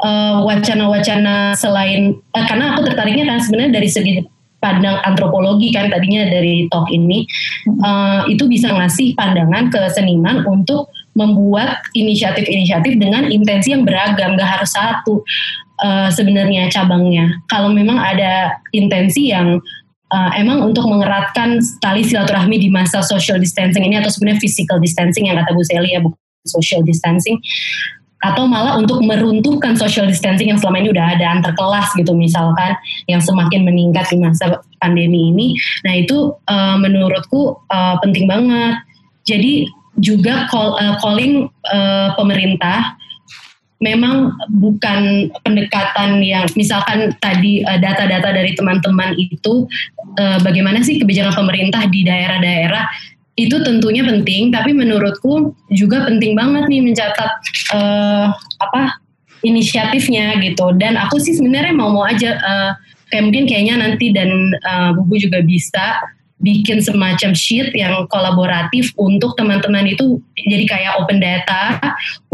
uh, wacana-wacana selain uh, karena aku tertariknya kan sebenarnya dari segi pandang antropologi kan tadinya dari talk ini uh, itu bisa ngasih pandangan ke seniman untuk membuat inisiatif-inisiatif dengan intensi yang beragam gak harus satu uh, sebenarnya cabangnya. Kalau memang ada intensi yang uh, emang untuk mengeratkan tali silaturahmi di masa social distancing ini atau sebenarnya physical distancing yang kata Bu Seli ya bukan social distancing atau malah untuk meruntuhkan social distancing yang selama ini udah ada antar kelas gitu misalkan yang semakin meningkat di masa pandemi ini. Nah itu uh, menurutku uh, penting banget. Jadi juga call, uh, calling uh, pemerintah memang bukan pendekatan yang misalkan tadi data-data dari teman-teman itu bagaimana sih kebijakan pemerintah di daerah-daerah itu tentunya penting tapi menurutku juga penting banget nih mencatat uh, apa inisiatifnya gitu. Dan aku sih sebenarnya mau-mau aja uh, kayak mungkin kayaknya nanti dan uh, Bubu juga bisa bikin semacam sheet yang kolaboratif untuk teman-teman itu jadi kayak open data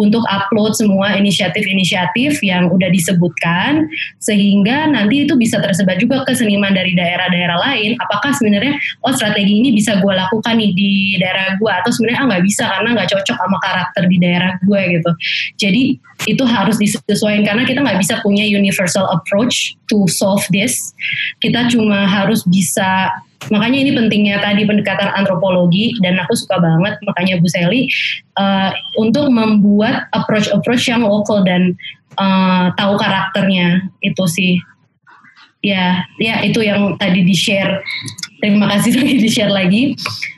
untuk upload semua inisiatif-inisiatif yang udah disebutkan sehingga nanti itu bisa tersebar juga ke seniman dari daerah-daerah lain. Apakah sebenarnya oh strategi ini bisa gue lakukan nih di daerah gue atau sebenarnya ah nggak bisa karena nggak cocok sama karakter di daerah gue gitu. Jadi itu harus disesuaikan karena kita nggak bisa punya universal approach to solve this. Kita cuma harus bisa makanya ini pentingnya tadi pendekatan antropologi dan aku suka banget makanya Bu Sally uh, untuk membuat approach-approach yang lokal dan uh, tahu karakternya. Itu sih. Ya ya itu yang tadi di share terima kasih lagi di share lagi.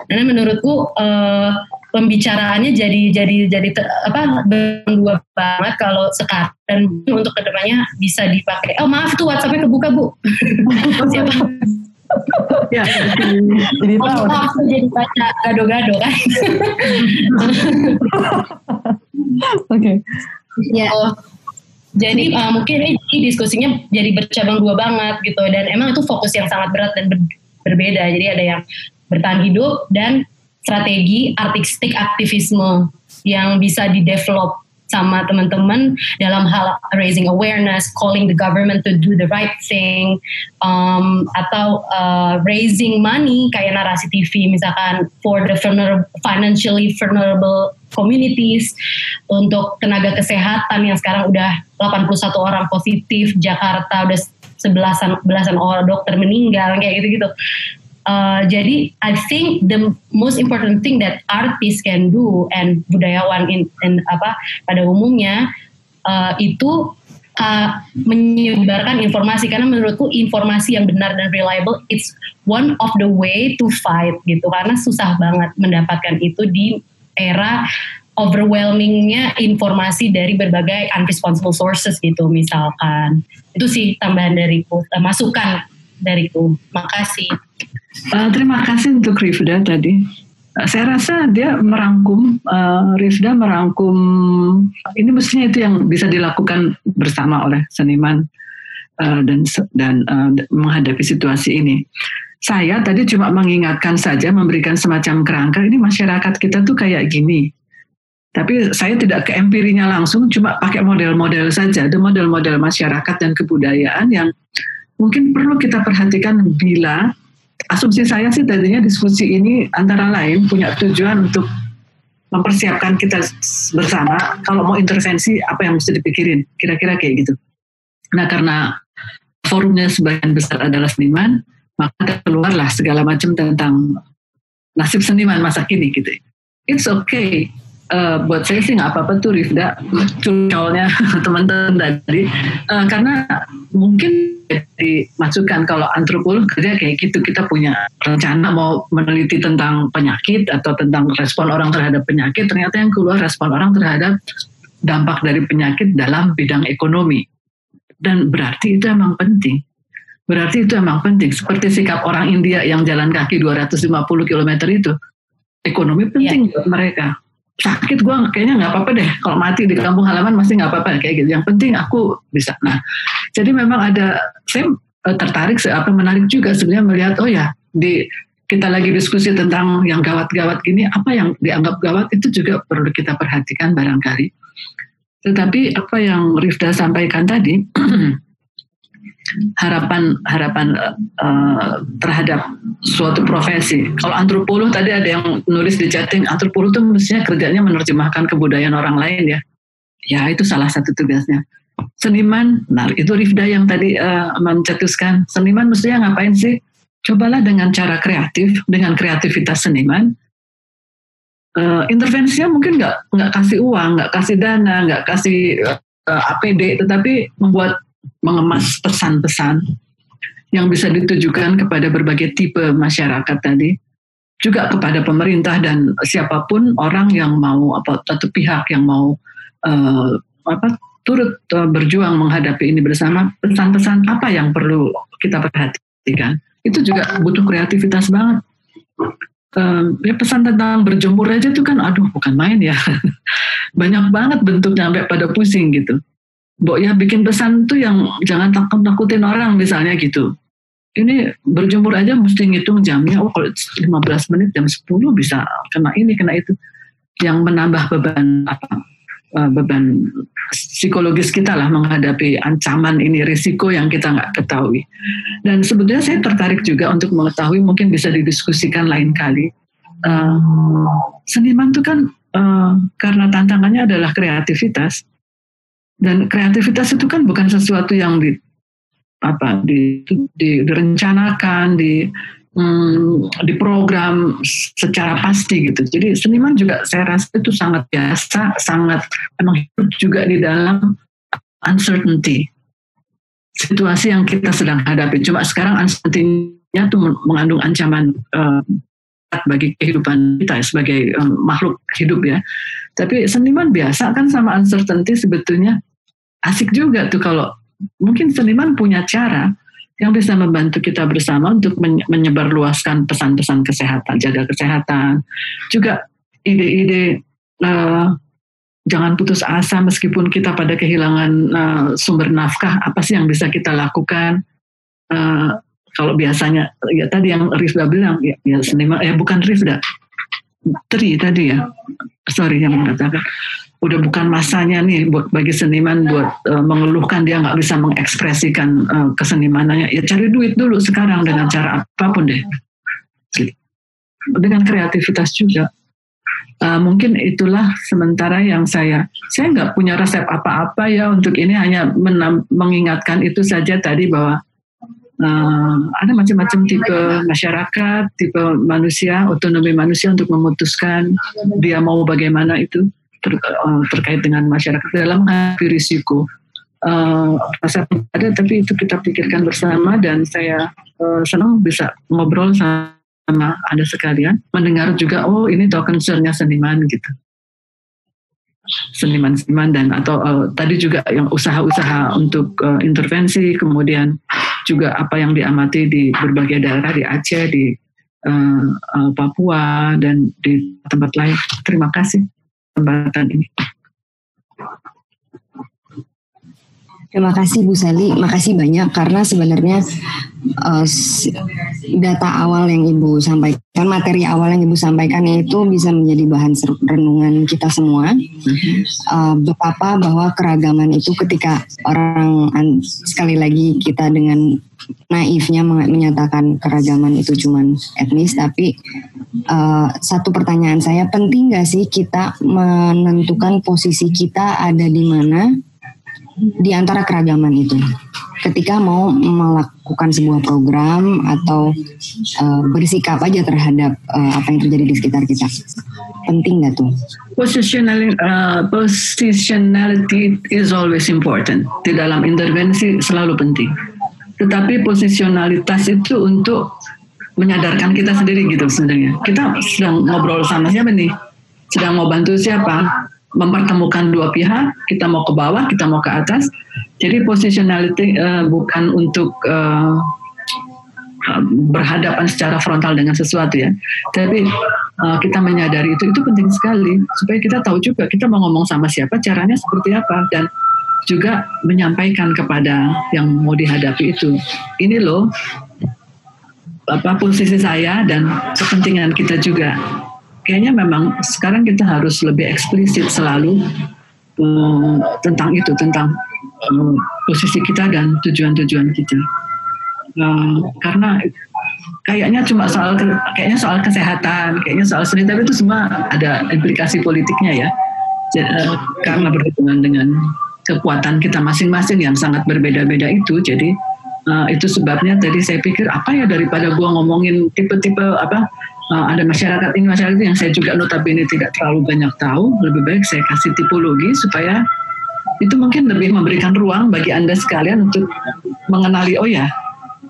Karena menurutku uh, pembicaraannya jadi jadi jadi ter, apa dua banget kalau sekarang. Dan untuk ke depannya bisa dipakai. Oh maaf tuh WhatsAppnya kebuka bu. Siapa ya, jadi tahu. Oh, jadi baca gado-gado kan. Oke. Okay. Ya. Oh, jadi uh, mungkin ini diskusinya jadi bercabang dua banget gitu dan emang itu fokus yang sangat berat dan ber berbeda. Jadi ada yang bertahan hidup dan strategi artistik aktivisme yang bisa di develop sama teman-teman dalam hal raising awareness, calling the government to do the right thing, um, atau uh, raising money kayak narasi TV misalkan for the vulnerable, financially vulnerable communities untuk tenaga kesehatan yang sekarang udah 81 orang positif, Jakarta udah sebelasan belasan orang dokter meninggal kayak gitu-gitu. Uh, jadi I think the most important thing that artist can do and budayawan in, in apa pada umumnya uh, itu uh, menyebarkan informasi. Karena menurutku informasi yang benar dan reliable it's one of the way to fight gitu. Karena susah banget mendapatkan itu di era overwhelmingnya informasi dari berbagai unresponsible sources gitu misalkan. Itu sih tambahan dariku masukan dariku makasih Uh, terima kasih untuk Rifda tadi. Uh, saya rasa dia merangkum, uh, Rifda merangkum, ini mestinya itu yang bisa dilakukan bersama oleh seniman uh, dan dan uh, menghadapi situasi ini. Saya tadi cuma mengingatkan saja, memberikan semacam kerangka, ini masyarakat kita tuh kayak gini. Tapi saya tidak ke empirinya langsung, cuma pakai model-model saja. Ada model-model masyarakat dan kebudayaan yang mungkin perlu kita perhatikan bila asumsi saya sih tadinya diskusi ini antara lain punya tujuan untuk mempersiapkan kita bersama kalau mau intervensi apa yang mesti dipikirin kira-kira kayak gitu. Nah karena forumnya sebagian besar adalah seniman maka keluarlah segala macam tentang nasib seniman masa kini gitu. It's okay uh, buat saya sih nggak apa-apa tuh Rifda. Curcolnya teman-teman tadi. Uh, karena mungkin dimasukkan kalau antropolog kerja kayak gitu kita punya rencana mau meneliti tentang penyakit atau tentang respon orang terhadap penyakit ternyata yang keluar respon orang terhadap dampak dari penyakit dalam bidang ekonomi. Dan berarti itu emang penting. Berarti itu emang penting. Seperti sikap orang India yang jalan kaki 250 km itu ekonomi penting yeah. buat mereka sakit gue kayaknya nggak apa-apa deh. Kalau mati di kampung halaman masih nggak apa-apa kayak gitu. Yang penting aku bisa. Nah jadi memang ada saya eh, tertarik apa menarik juga sebenarnya melihat oh ya di kita lagi diskusi tentang yang gawat-gawat gini apa yang dianggap gawat itu juga perlu kita perhatikan barangkali. Tetapi apa yang Rifda sampaikan tadi harapan harapan uh, terhadap suatu profesi. Kalau antropolog tadi ada yang nulis di chatting, antropolog itu mestinya kerjanya menerjemahkan kebudayaan orang lain ya. Ya itu salah satu tugasnya. Seniman, nah itu Rifda yang tadi uh, mencetuskan. Seniman mestinya ngapain sih? Cobalah dengan cara kreatif, dengan kreativitas seniman. Uh, intervensinya mungkin nggak nggak kasih uang, nggak kasih dana, nggak kasih uh, APD, tetapi membuat mengemas pesan-pesan yang bisa ditujukan kepada berbagai tipe masyarakat tadi, juga kepada pemerintah dan siapa pun orang yang mau apa satu pihak yang mau uh, apa turut uh, berjuang menghadapi ini bersama pesan-pesan apa yang perlu kita perhatikan? Itu juga butuh kreativitas banget. Uh, ya pesan tentang berjemur aja tuh kan aduh bukan main ya. Banyak banget bentuknya sampai pada pusing gitu Mbok ya bikin pesan tuh yang jangan takut takutin orang misalnya gitu. Ini berjemur aja mesti ngitung jamnya. Oh kalau 15 menit jam 10 bisa kena ini kena itu. Yang menambah beban apa eh, beban psikologis kita lah menghadapi ancaman ini risiko yang kita nggak ketahui. Dan sebetulnya saya tertarik juga untuk mengetahui mungkin bisa didiskusikan lain kali. Uh, seniman itu kan uh, karena tantangannya adalah kreativitas dan kreativitas itu kan bukan sesuatu yang di apa di, di direncanakan di hmm, diprogram secara pasti gitu. Jadi seniman juga saya rasa itu sangat biasa, sangat emang hidup juga di dalam uncertainty situasi yang kita sedang hadapi. Cuma sekarang uncertainty-nya itu mengandung ancaman uh, bagi kehidupan kita sebagai um, makhluk hidup ya. Tapi seniman biasa kan sama uncertainty sebetulnya asik juga tuh kalau mungkin seniman punya cara yang bisa membantu kita bersama untuk menyebarluaskan pesan-pesan kesehatan, jaga kesehatan, juga ide-ide uh, jangan putus asa meskipun kita pada kehilangan uh, sumber nafkah, apa sih yang bisa kita lakukan? Uh, kalau biasanya ya tadi yang Rifda bilang ya, ya seniman, eh bukan Rifda, Tri tadi ya, sorry yang mengatakan udah bukan masanya nih buat bagi seniman buat uh, mengeluhkan dia nggak bisa mengekspresikan uh, kesenimanannya ya cari duit dulu sekarang dengan cara apa pun deh. Dengan kreativitas juga. Uh, mungkin itulah sementara yang saya saya nggak punya resep apa-apa ya untuk ini hanya menam, mengingatkan itu saja tadi bahwa uh, ada macam-macam tipe masyarakat tipe manusia otonomi manusia untuk memutuskan dia mau bagaimana itu ter, uh, terkait dengan masyarakat dalam menghadapi risiko. Uh, rasa ada tapi itu kita pikirkan bersama dan saya uh, senang bisa ngobrol sama anda sekalian mendengar juga oh ini tahu concernnya seniman gitu. Seniman-seniman dan atau uh, tadi juga yang usaha-usaha untuk uh, intervensi kemudian juga apa yang diamati di berbagai daerah di Aceh di uh, uh, Papua dan di tempat lain. Terima kasih kesempatan ini. Terima kasih Bu Sali, makasih banyak karena sebenarnya uh, data awal yang Ibu sampaikan, materi awal yang Ibu sampaikan itu bisa menjadi bahan renungan kita semua. Uh, betapa bahwa keragaman itu ketika orang sekali lagi kita dengan naifnya menyatakan keragaman itu cuma etnis, tapi uh, satu pertanyaan saya penting nggak sih kita menentukan posisi kita ada di mana? Di antara keragaman itu. Ketika mau melakukan sebuah program atau uh, bersikap aja terhadap uh, apa yang terjadi di sekitar kita, penting nggak tuh? Positionality, uh, positionality is always important. Di dalam intervensi selalu penting. Tetapi posisionalitas itu untuk menyadarkan kita sendiri gitu sebenarnya. Kita sedang ngobrol sama siapa nih? Sedang mau bantu siapa? Mempertemukan dua pihak, kita mau ke bawah, kita mau ke atas. Jadi positionality uh, bukan untuk uh, berhadapan secara frontal dengan sesuatu ya, tapi uh, kita menyadari itu itu penting sekali supaya kita tahu juga kita mau ngomong sama siapa, caranya seperti apa dan juga menyampaikan kepada yang mau dihadapi itu. Ini loh apa posisi saya dan kepentingan kita juga kayaknya memang sekarang kita harus lebih eksplisit selalu um, tentang itu, tentang um, posisi kita dan tujuan-tujuan kita. Uh, karena kayaknya cuma soal kayaknya soal kesehatan, kayaknya soal seni, tapi itu semua ada implikasi politiknya ya. Jadi, uh, karena berhubungan dengan kekuatan kita masing-masing yang sangat berbeda-beda itu, jadi uh, itu sebabnya tadi saya pikir apa ya daripada gua ngomongin tipe-tipe apa uh, ada masyarakat ini masyarakat yang saya juga notabene tidak terlalu banyak tahu lebih baik saya kasih tipologi supaya itu mungkin lebih memberikan ruang bagi anda sekalian untuk mengenali oh ya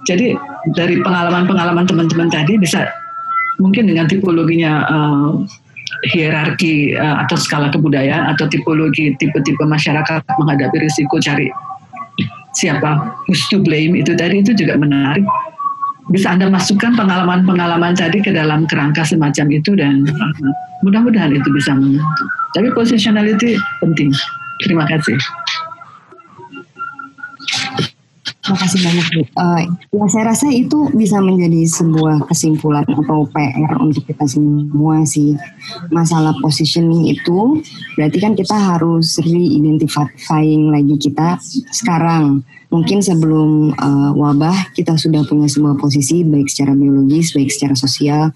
jadi dari pengalaman-pengalaman teman-teman tadi bisa mungkin dengan tipologinya uh, hierarki uh, atau skala kebudayaan atau tipologi tipe-tipe masyarakat menghadapi risiko cari siapa who's to blame itu tadi itu juga menarik bisa Anda masukkan pengalaman-pengalaman tadi ke dalam kerangka semacam itu dan uh, mudah-mudahan itu bisa membantu. Tapi positionality penting. Terima kasih. Terima kasih banyak Bu. Uh, ya saya rasa itu bisa menjadi sebuah kesimpulan atau PR untuk kita semua sih. Masalah positioning itu berarti kan kita harus re-identifying lagi kita sekarang mungkin sebelum uh, wabah kita sudah punya sebuah posisi baik secara biologis, baik secara sosial,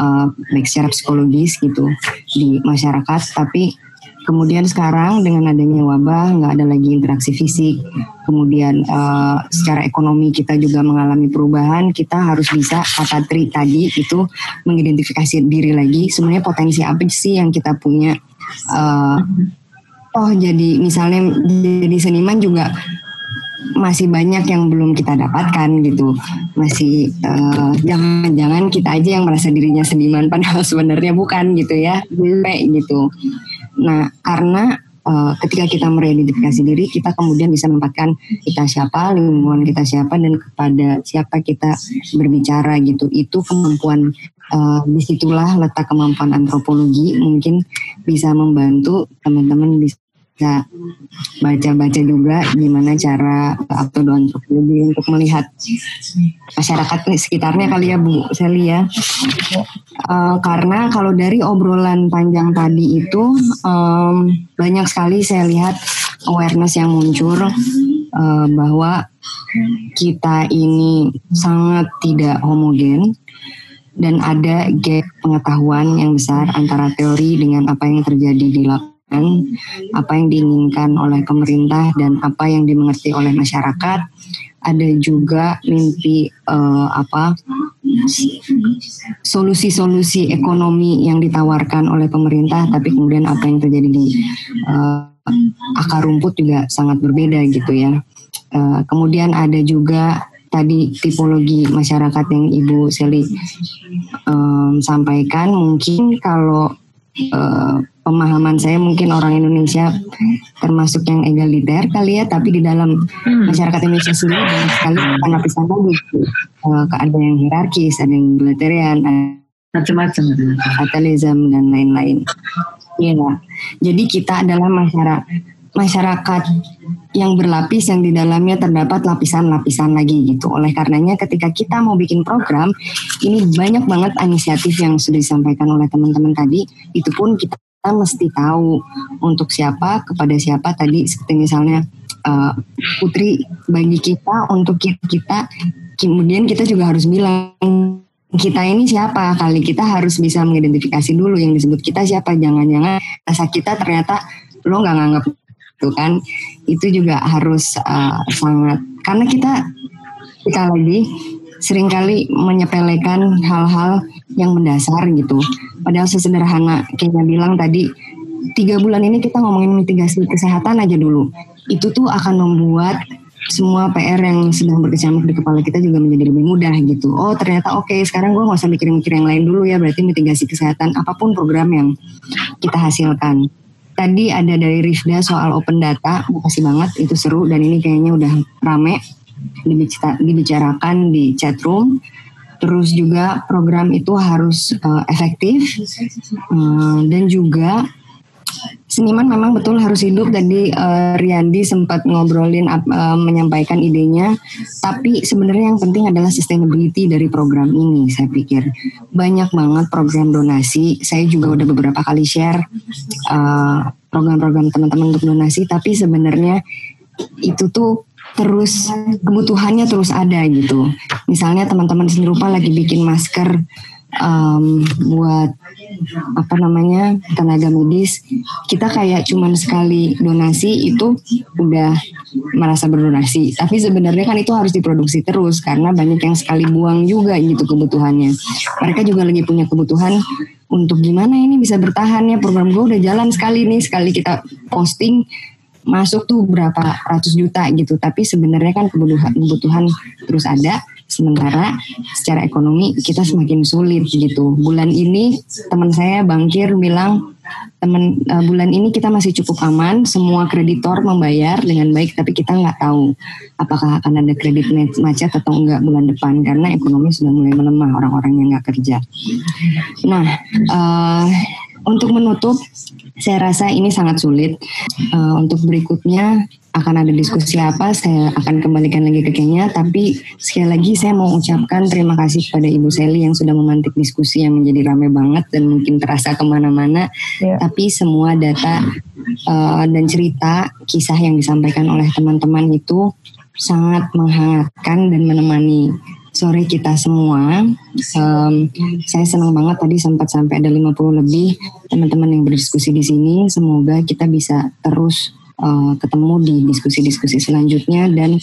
uh, baik secara psikologis gitu di masyarakat. Tapi Kemudian sekarang dengan adanya wabah nggak ada lagi interaksi fisik. Kemudian uh, secara ekonomi kita juga mengalami perubahan. Kita harus bisa kata Tri tadi itu mengidentifikasi diri lagi. Sebenarnya potensi apa sih yang kita punya? Uh, oh jadi misalnya jadi seniman juga masih banyak yang belum kita dapatkan gitu masih jangan jangan-jangan kita aja yang merasa dirinya seniman padahal sebenarnya bukan gitu ya gitu Nah, karena uh, ketika kita meridentifikasi diri, kita kemudian bisa menempatkan kita siapa, lingkungan kita siapa, dan kepada siapa kita berbicara gitu. Itu kemampuan, uh, di situlah letak kemampuan antropologi mungkin bisa membantu teman-teman bisa bisa baca-baca juga gimana cara atau antropologi untuk melihat masyarakat sekitarnya kali ya Bu Seli ya. Uh, karena kalau dari obrolan panjang tadi itu um, banyak sekali saya lihat awareness yang muncul uh, bahwa kita ini sangat tidak homogen dan ada gap pengetahuan yang besar antara teori dengan apa yang terjadi di lapangan apa yang diinginkan oleh pemerintah dan apa yang dimengerti oleh masyarakat. Ada juga mimpi uh, apa solusi-solusi ekonomi yang ditawarkan oleh pemerintah, tapi kemudian apa yang terjadi di uh, akar rumput juga sangat berbeda gitu ya. Uh, kemudian ada juga tadi tipologi masyarakat yang Ibu Seli um, sampaikan mungkin kalau uh, pemahaman saya mungkin orang Indonesia termasuk yang egaliter kali ya, tapi di dalam hmm. masyarakat Indonesia sendiri banyak sekali lapisan tadi. Uh, ada yang hierarkis, ada yang egalitarian, macam-macam, fatalism dan lain-lain. Iya, jadi kita adalah masyarakat masyarakat yang berlapis yang di dalamnya terdapat lapisan-lapisan lagi gitu. Oleh karenanya ketika kita mau bikin program, ini banyak banget inisiatif yang sudah disampaikan oleh teman-teman tadi, itu pun kita mesti tahu untuk siapa kepada siapa tadi. Seperti misalnya uh, putri bagi kita untuk kita, kita kemudian kita juga harus bilang kita ini siapa? Kali kita harus bisa mengidentifikasi dulu yang disebut kita siapa. Jangan-jangan rasa kita ternyata lo nggak nganggap itu kan itu juga harus uh, sangat karena kita kita lagi sering kali menyepelekan hal-hal yang mendasar gitu. Padahal sesederhana kayak bilang tadi, tiga bulan ini kita ngomongin mitigasi kesehatan aja dulu. Itu tuh akan membuat semua PR yang sedang berkecamuk di kepala kita juga menjadi lebih mudah gitu. Oh ternyata oke okay, sekarang gue gak usah mikir-mikir yang lain dulu ya berarti mitigasi kesehatan apa pun program yang kita hasilkan. Tadi ada dari Rifda soal open data, makasih banget itu seru dan ini kayaknya udah rame dibicarakan di chat room. Terus juga program itu harus uh, efektif uh, dan juga seniman memang betul harus hidup. Tadi uh, Riyandi sempat ngobrolin uh, menyampaikan idenya, tapi sebenarnya yang penting adalah sustainability dari program ini. Saya pikir banyak banget program donasi. Saya juga udah beberapa kali share program-program teman-teman untuk donasi, tapi sebenarnya itu tuh terus kebutuhannya terus ada gitu. Misalnya teman-teman seni rupa lagi bikin masker um, buat apa namanya tenaga medis, kita kayak cuman sekali donasi itu udah merasa berdonasi. Tapi sebenarnya kan itu harus diproduksi terus karena banyak yang sekali buang juga gitu kebutuhannya. Mereka juga lagi punya kebutuhan untuk gimana ini bisa bertahan ya program gue udah jalan sekali nih sekali kita posting masuk tuh berapa ratus juta gitu tapi sebenarnya kan kebutuhan kebutuhan terus ada sementara secara ekonomi kita semakin sulit gitu bulan ini teman saya bangkir bilang teman uh, bulan ini kita masih cukup aman semua kreditor membayar dengan baik tapi kita nggak tahu apakah akan ada kredit macet atau enggak bulan depan karena ekonomi sudah mulai melemah orang-orang yang nggak kerja nah uh, untuk menutup, saya rasa ini sangat sulit. Uh, untuk berikutnya akan ada diskusi apa, saya akan kembalikan lagi ke Kenya. Tapi sekali lagi saya mau ucapkan terima kasih kepada Ibu Seli yang sudah memantik diskusi yang menjadi ramai banget dan mungkin terasa ke mana-mana. Yeah. Tapi semua data uh, dan cerita, kisah yang disampaikan oleh teman-teman itu sangat menghangatkan dan menemani sore kita semua. Um, saya senang banget tadi sempat sampai ada 50 lebih teman-teman yang berdiskusi di sini. Semoga kita bisa terus uh, ketemu di diskusi-diskusi selanjutnya dan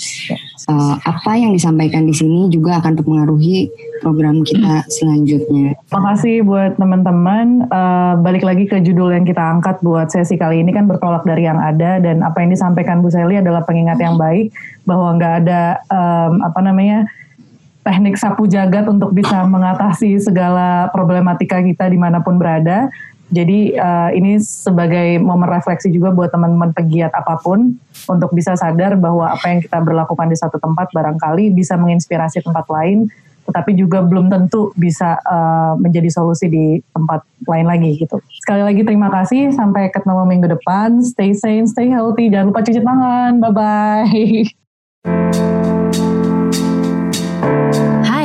uh, apa yang disampaikan di sini juga akan mempengaruhi program kita selanjutnya. Makasih buat teman-teman. Uh, balik lagi ke judul yang kita angkat buat sesi kali ini kan bertolak dari yang ada dan apa yang disampaikan Bu Sally adalah pengingat yang baik bahwa nggak ada um, apa namanya teknik sapu jagat untuk bisa mengatasi segala problematika kita di mana pun berada. Jadi uh, ini sebagai momen refleksi juga buat teman-teman pegiat apa pun untuk bisa sadar bahwa apa yang kita berlakukan di satu tempat barangkali bisa menginspirasi tempat lain, tetapi juga belum tentu bisa uh, menjadi solusi di tempat lain lagi gitu. Sekali lagi terima kasih, sampai ketemu minggu depan. Stay sane, stay healthy, jangan lupa cuci tangan. Bye bye.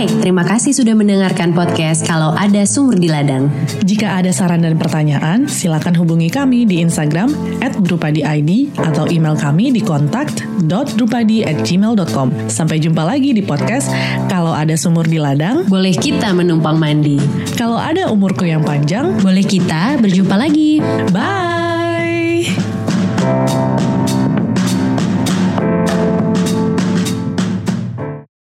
Hai, terima kasih sudah mendengarkan podcast Kalau Ada Sumur di Ladang. Jika ada saran dan pertanyaan, silakan hubungi kami di Instagram @drupadiid atau email kami di kontakt.drupadi@gmail.com. Sampai jumpa lagi di podcast Kalau Ada Sumur di Ladang. Boleh kita menumpang mandi. Kalau ada umurku yang panjang, boleh kita berjumpa lagi. Bye.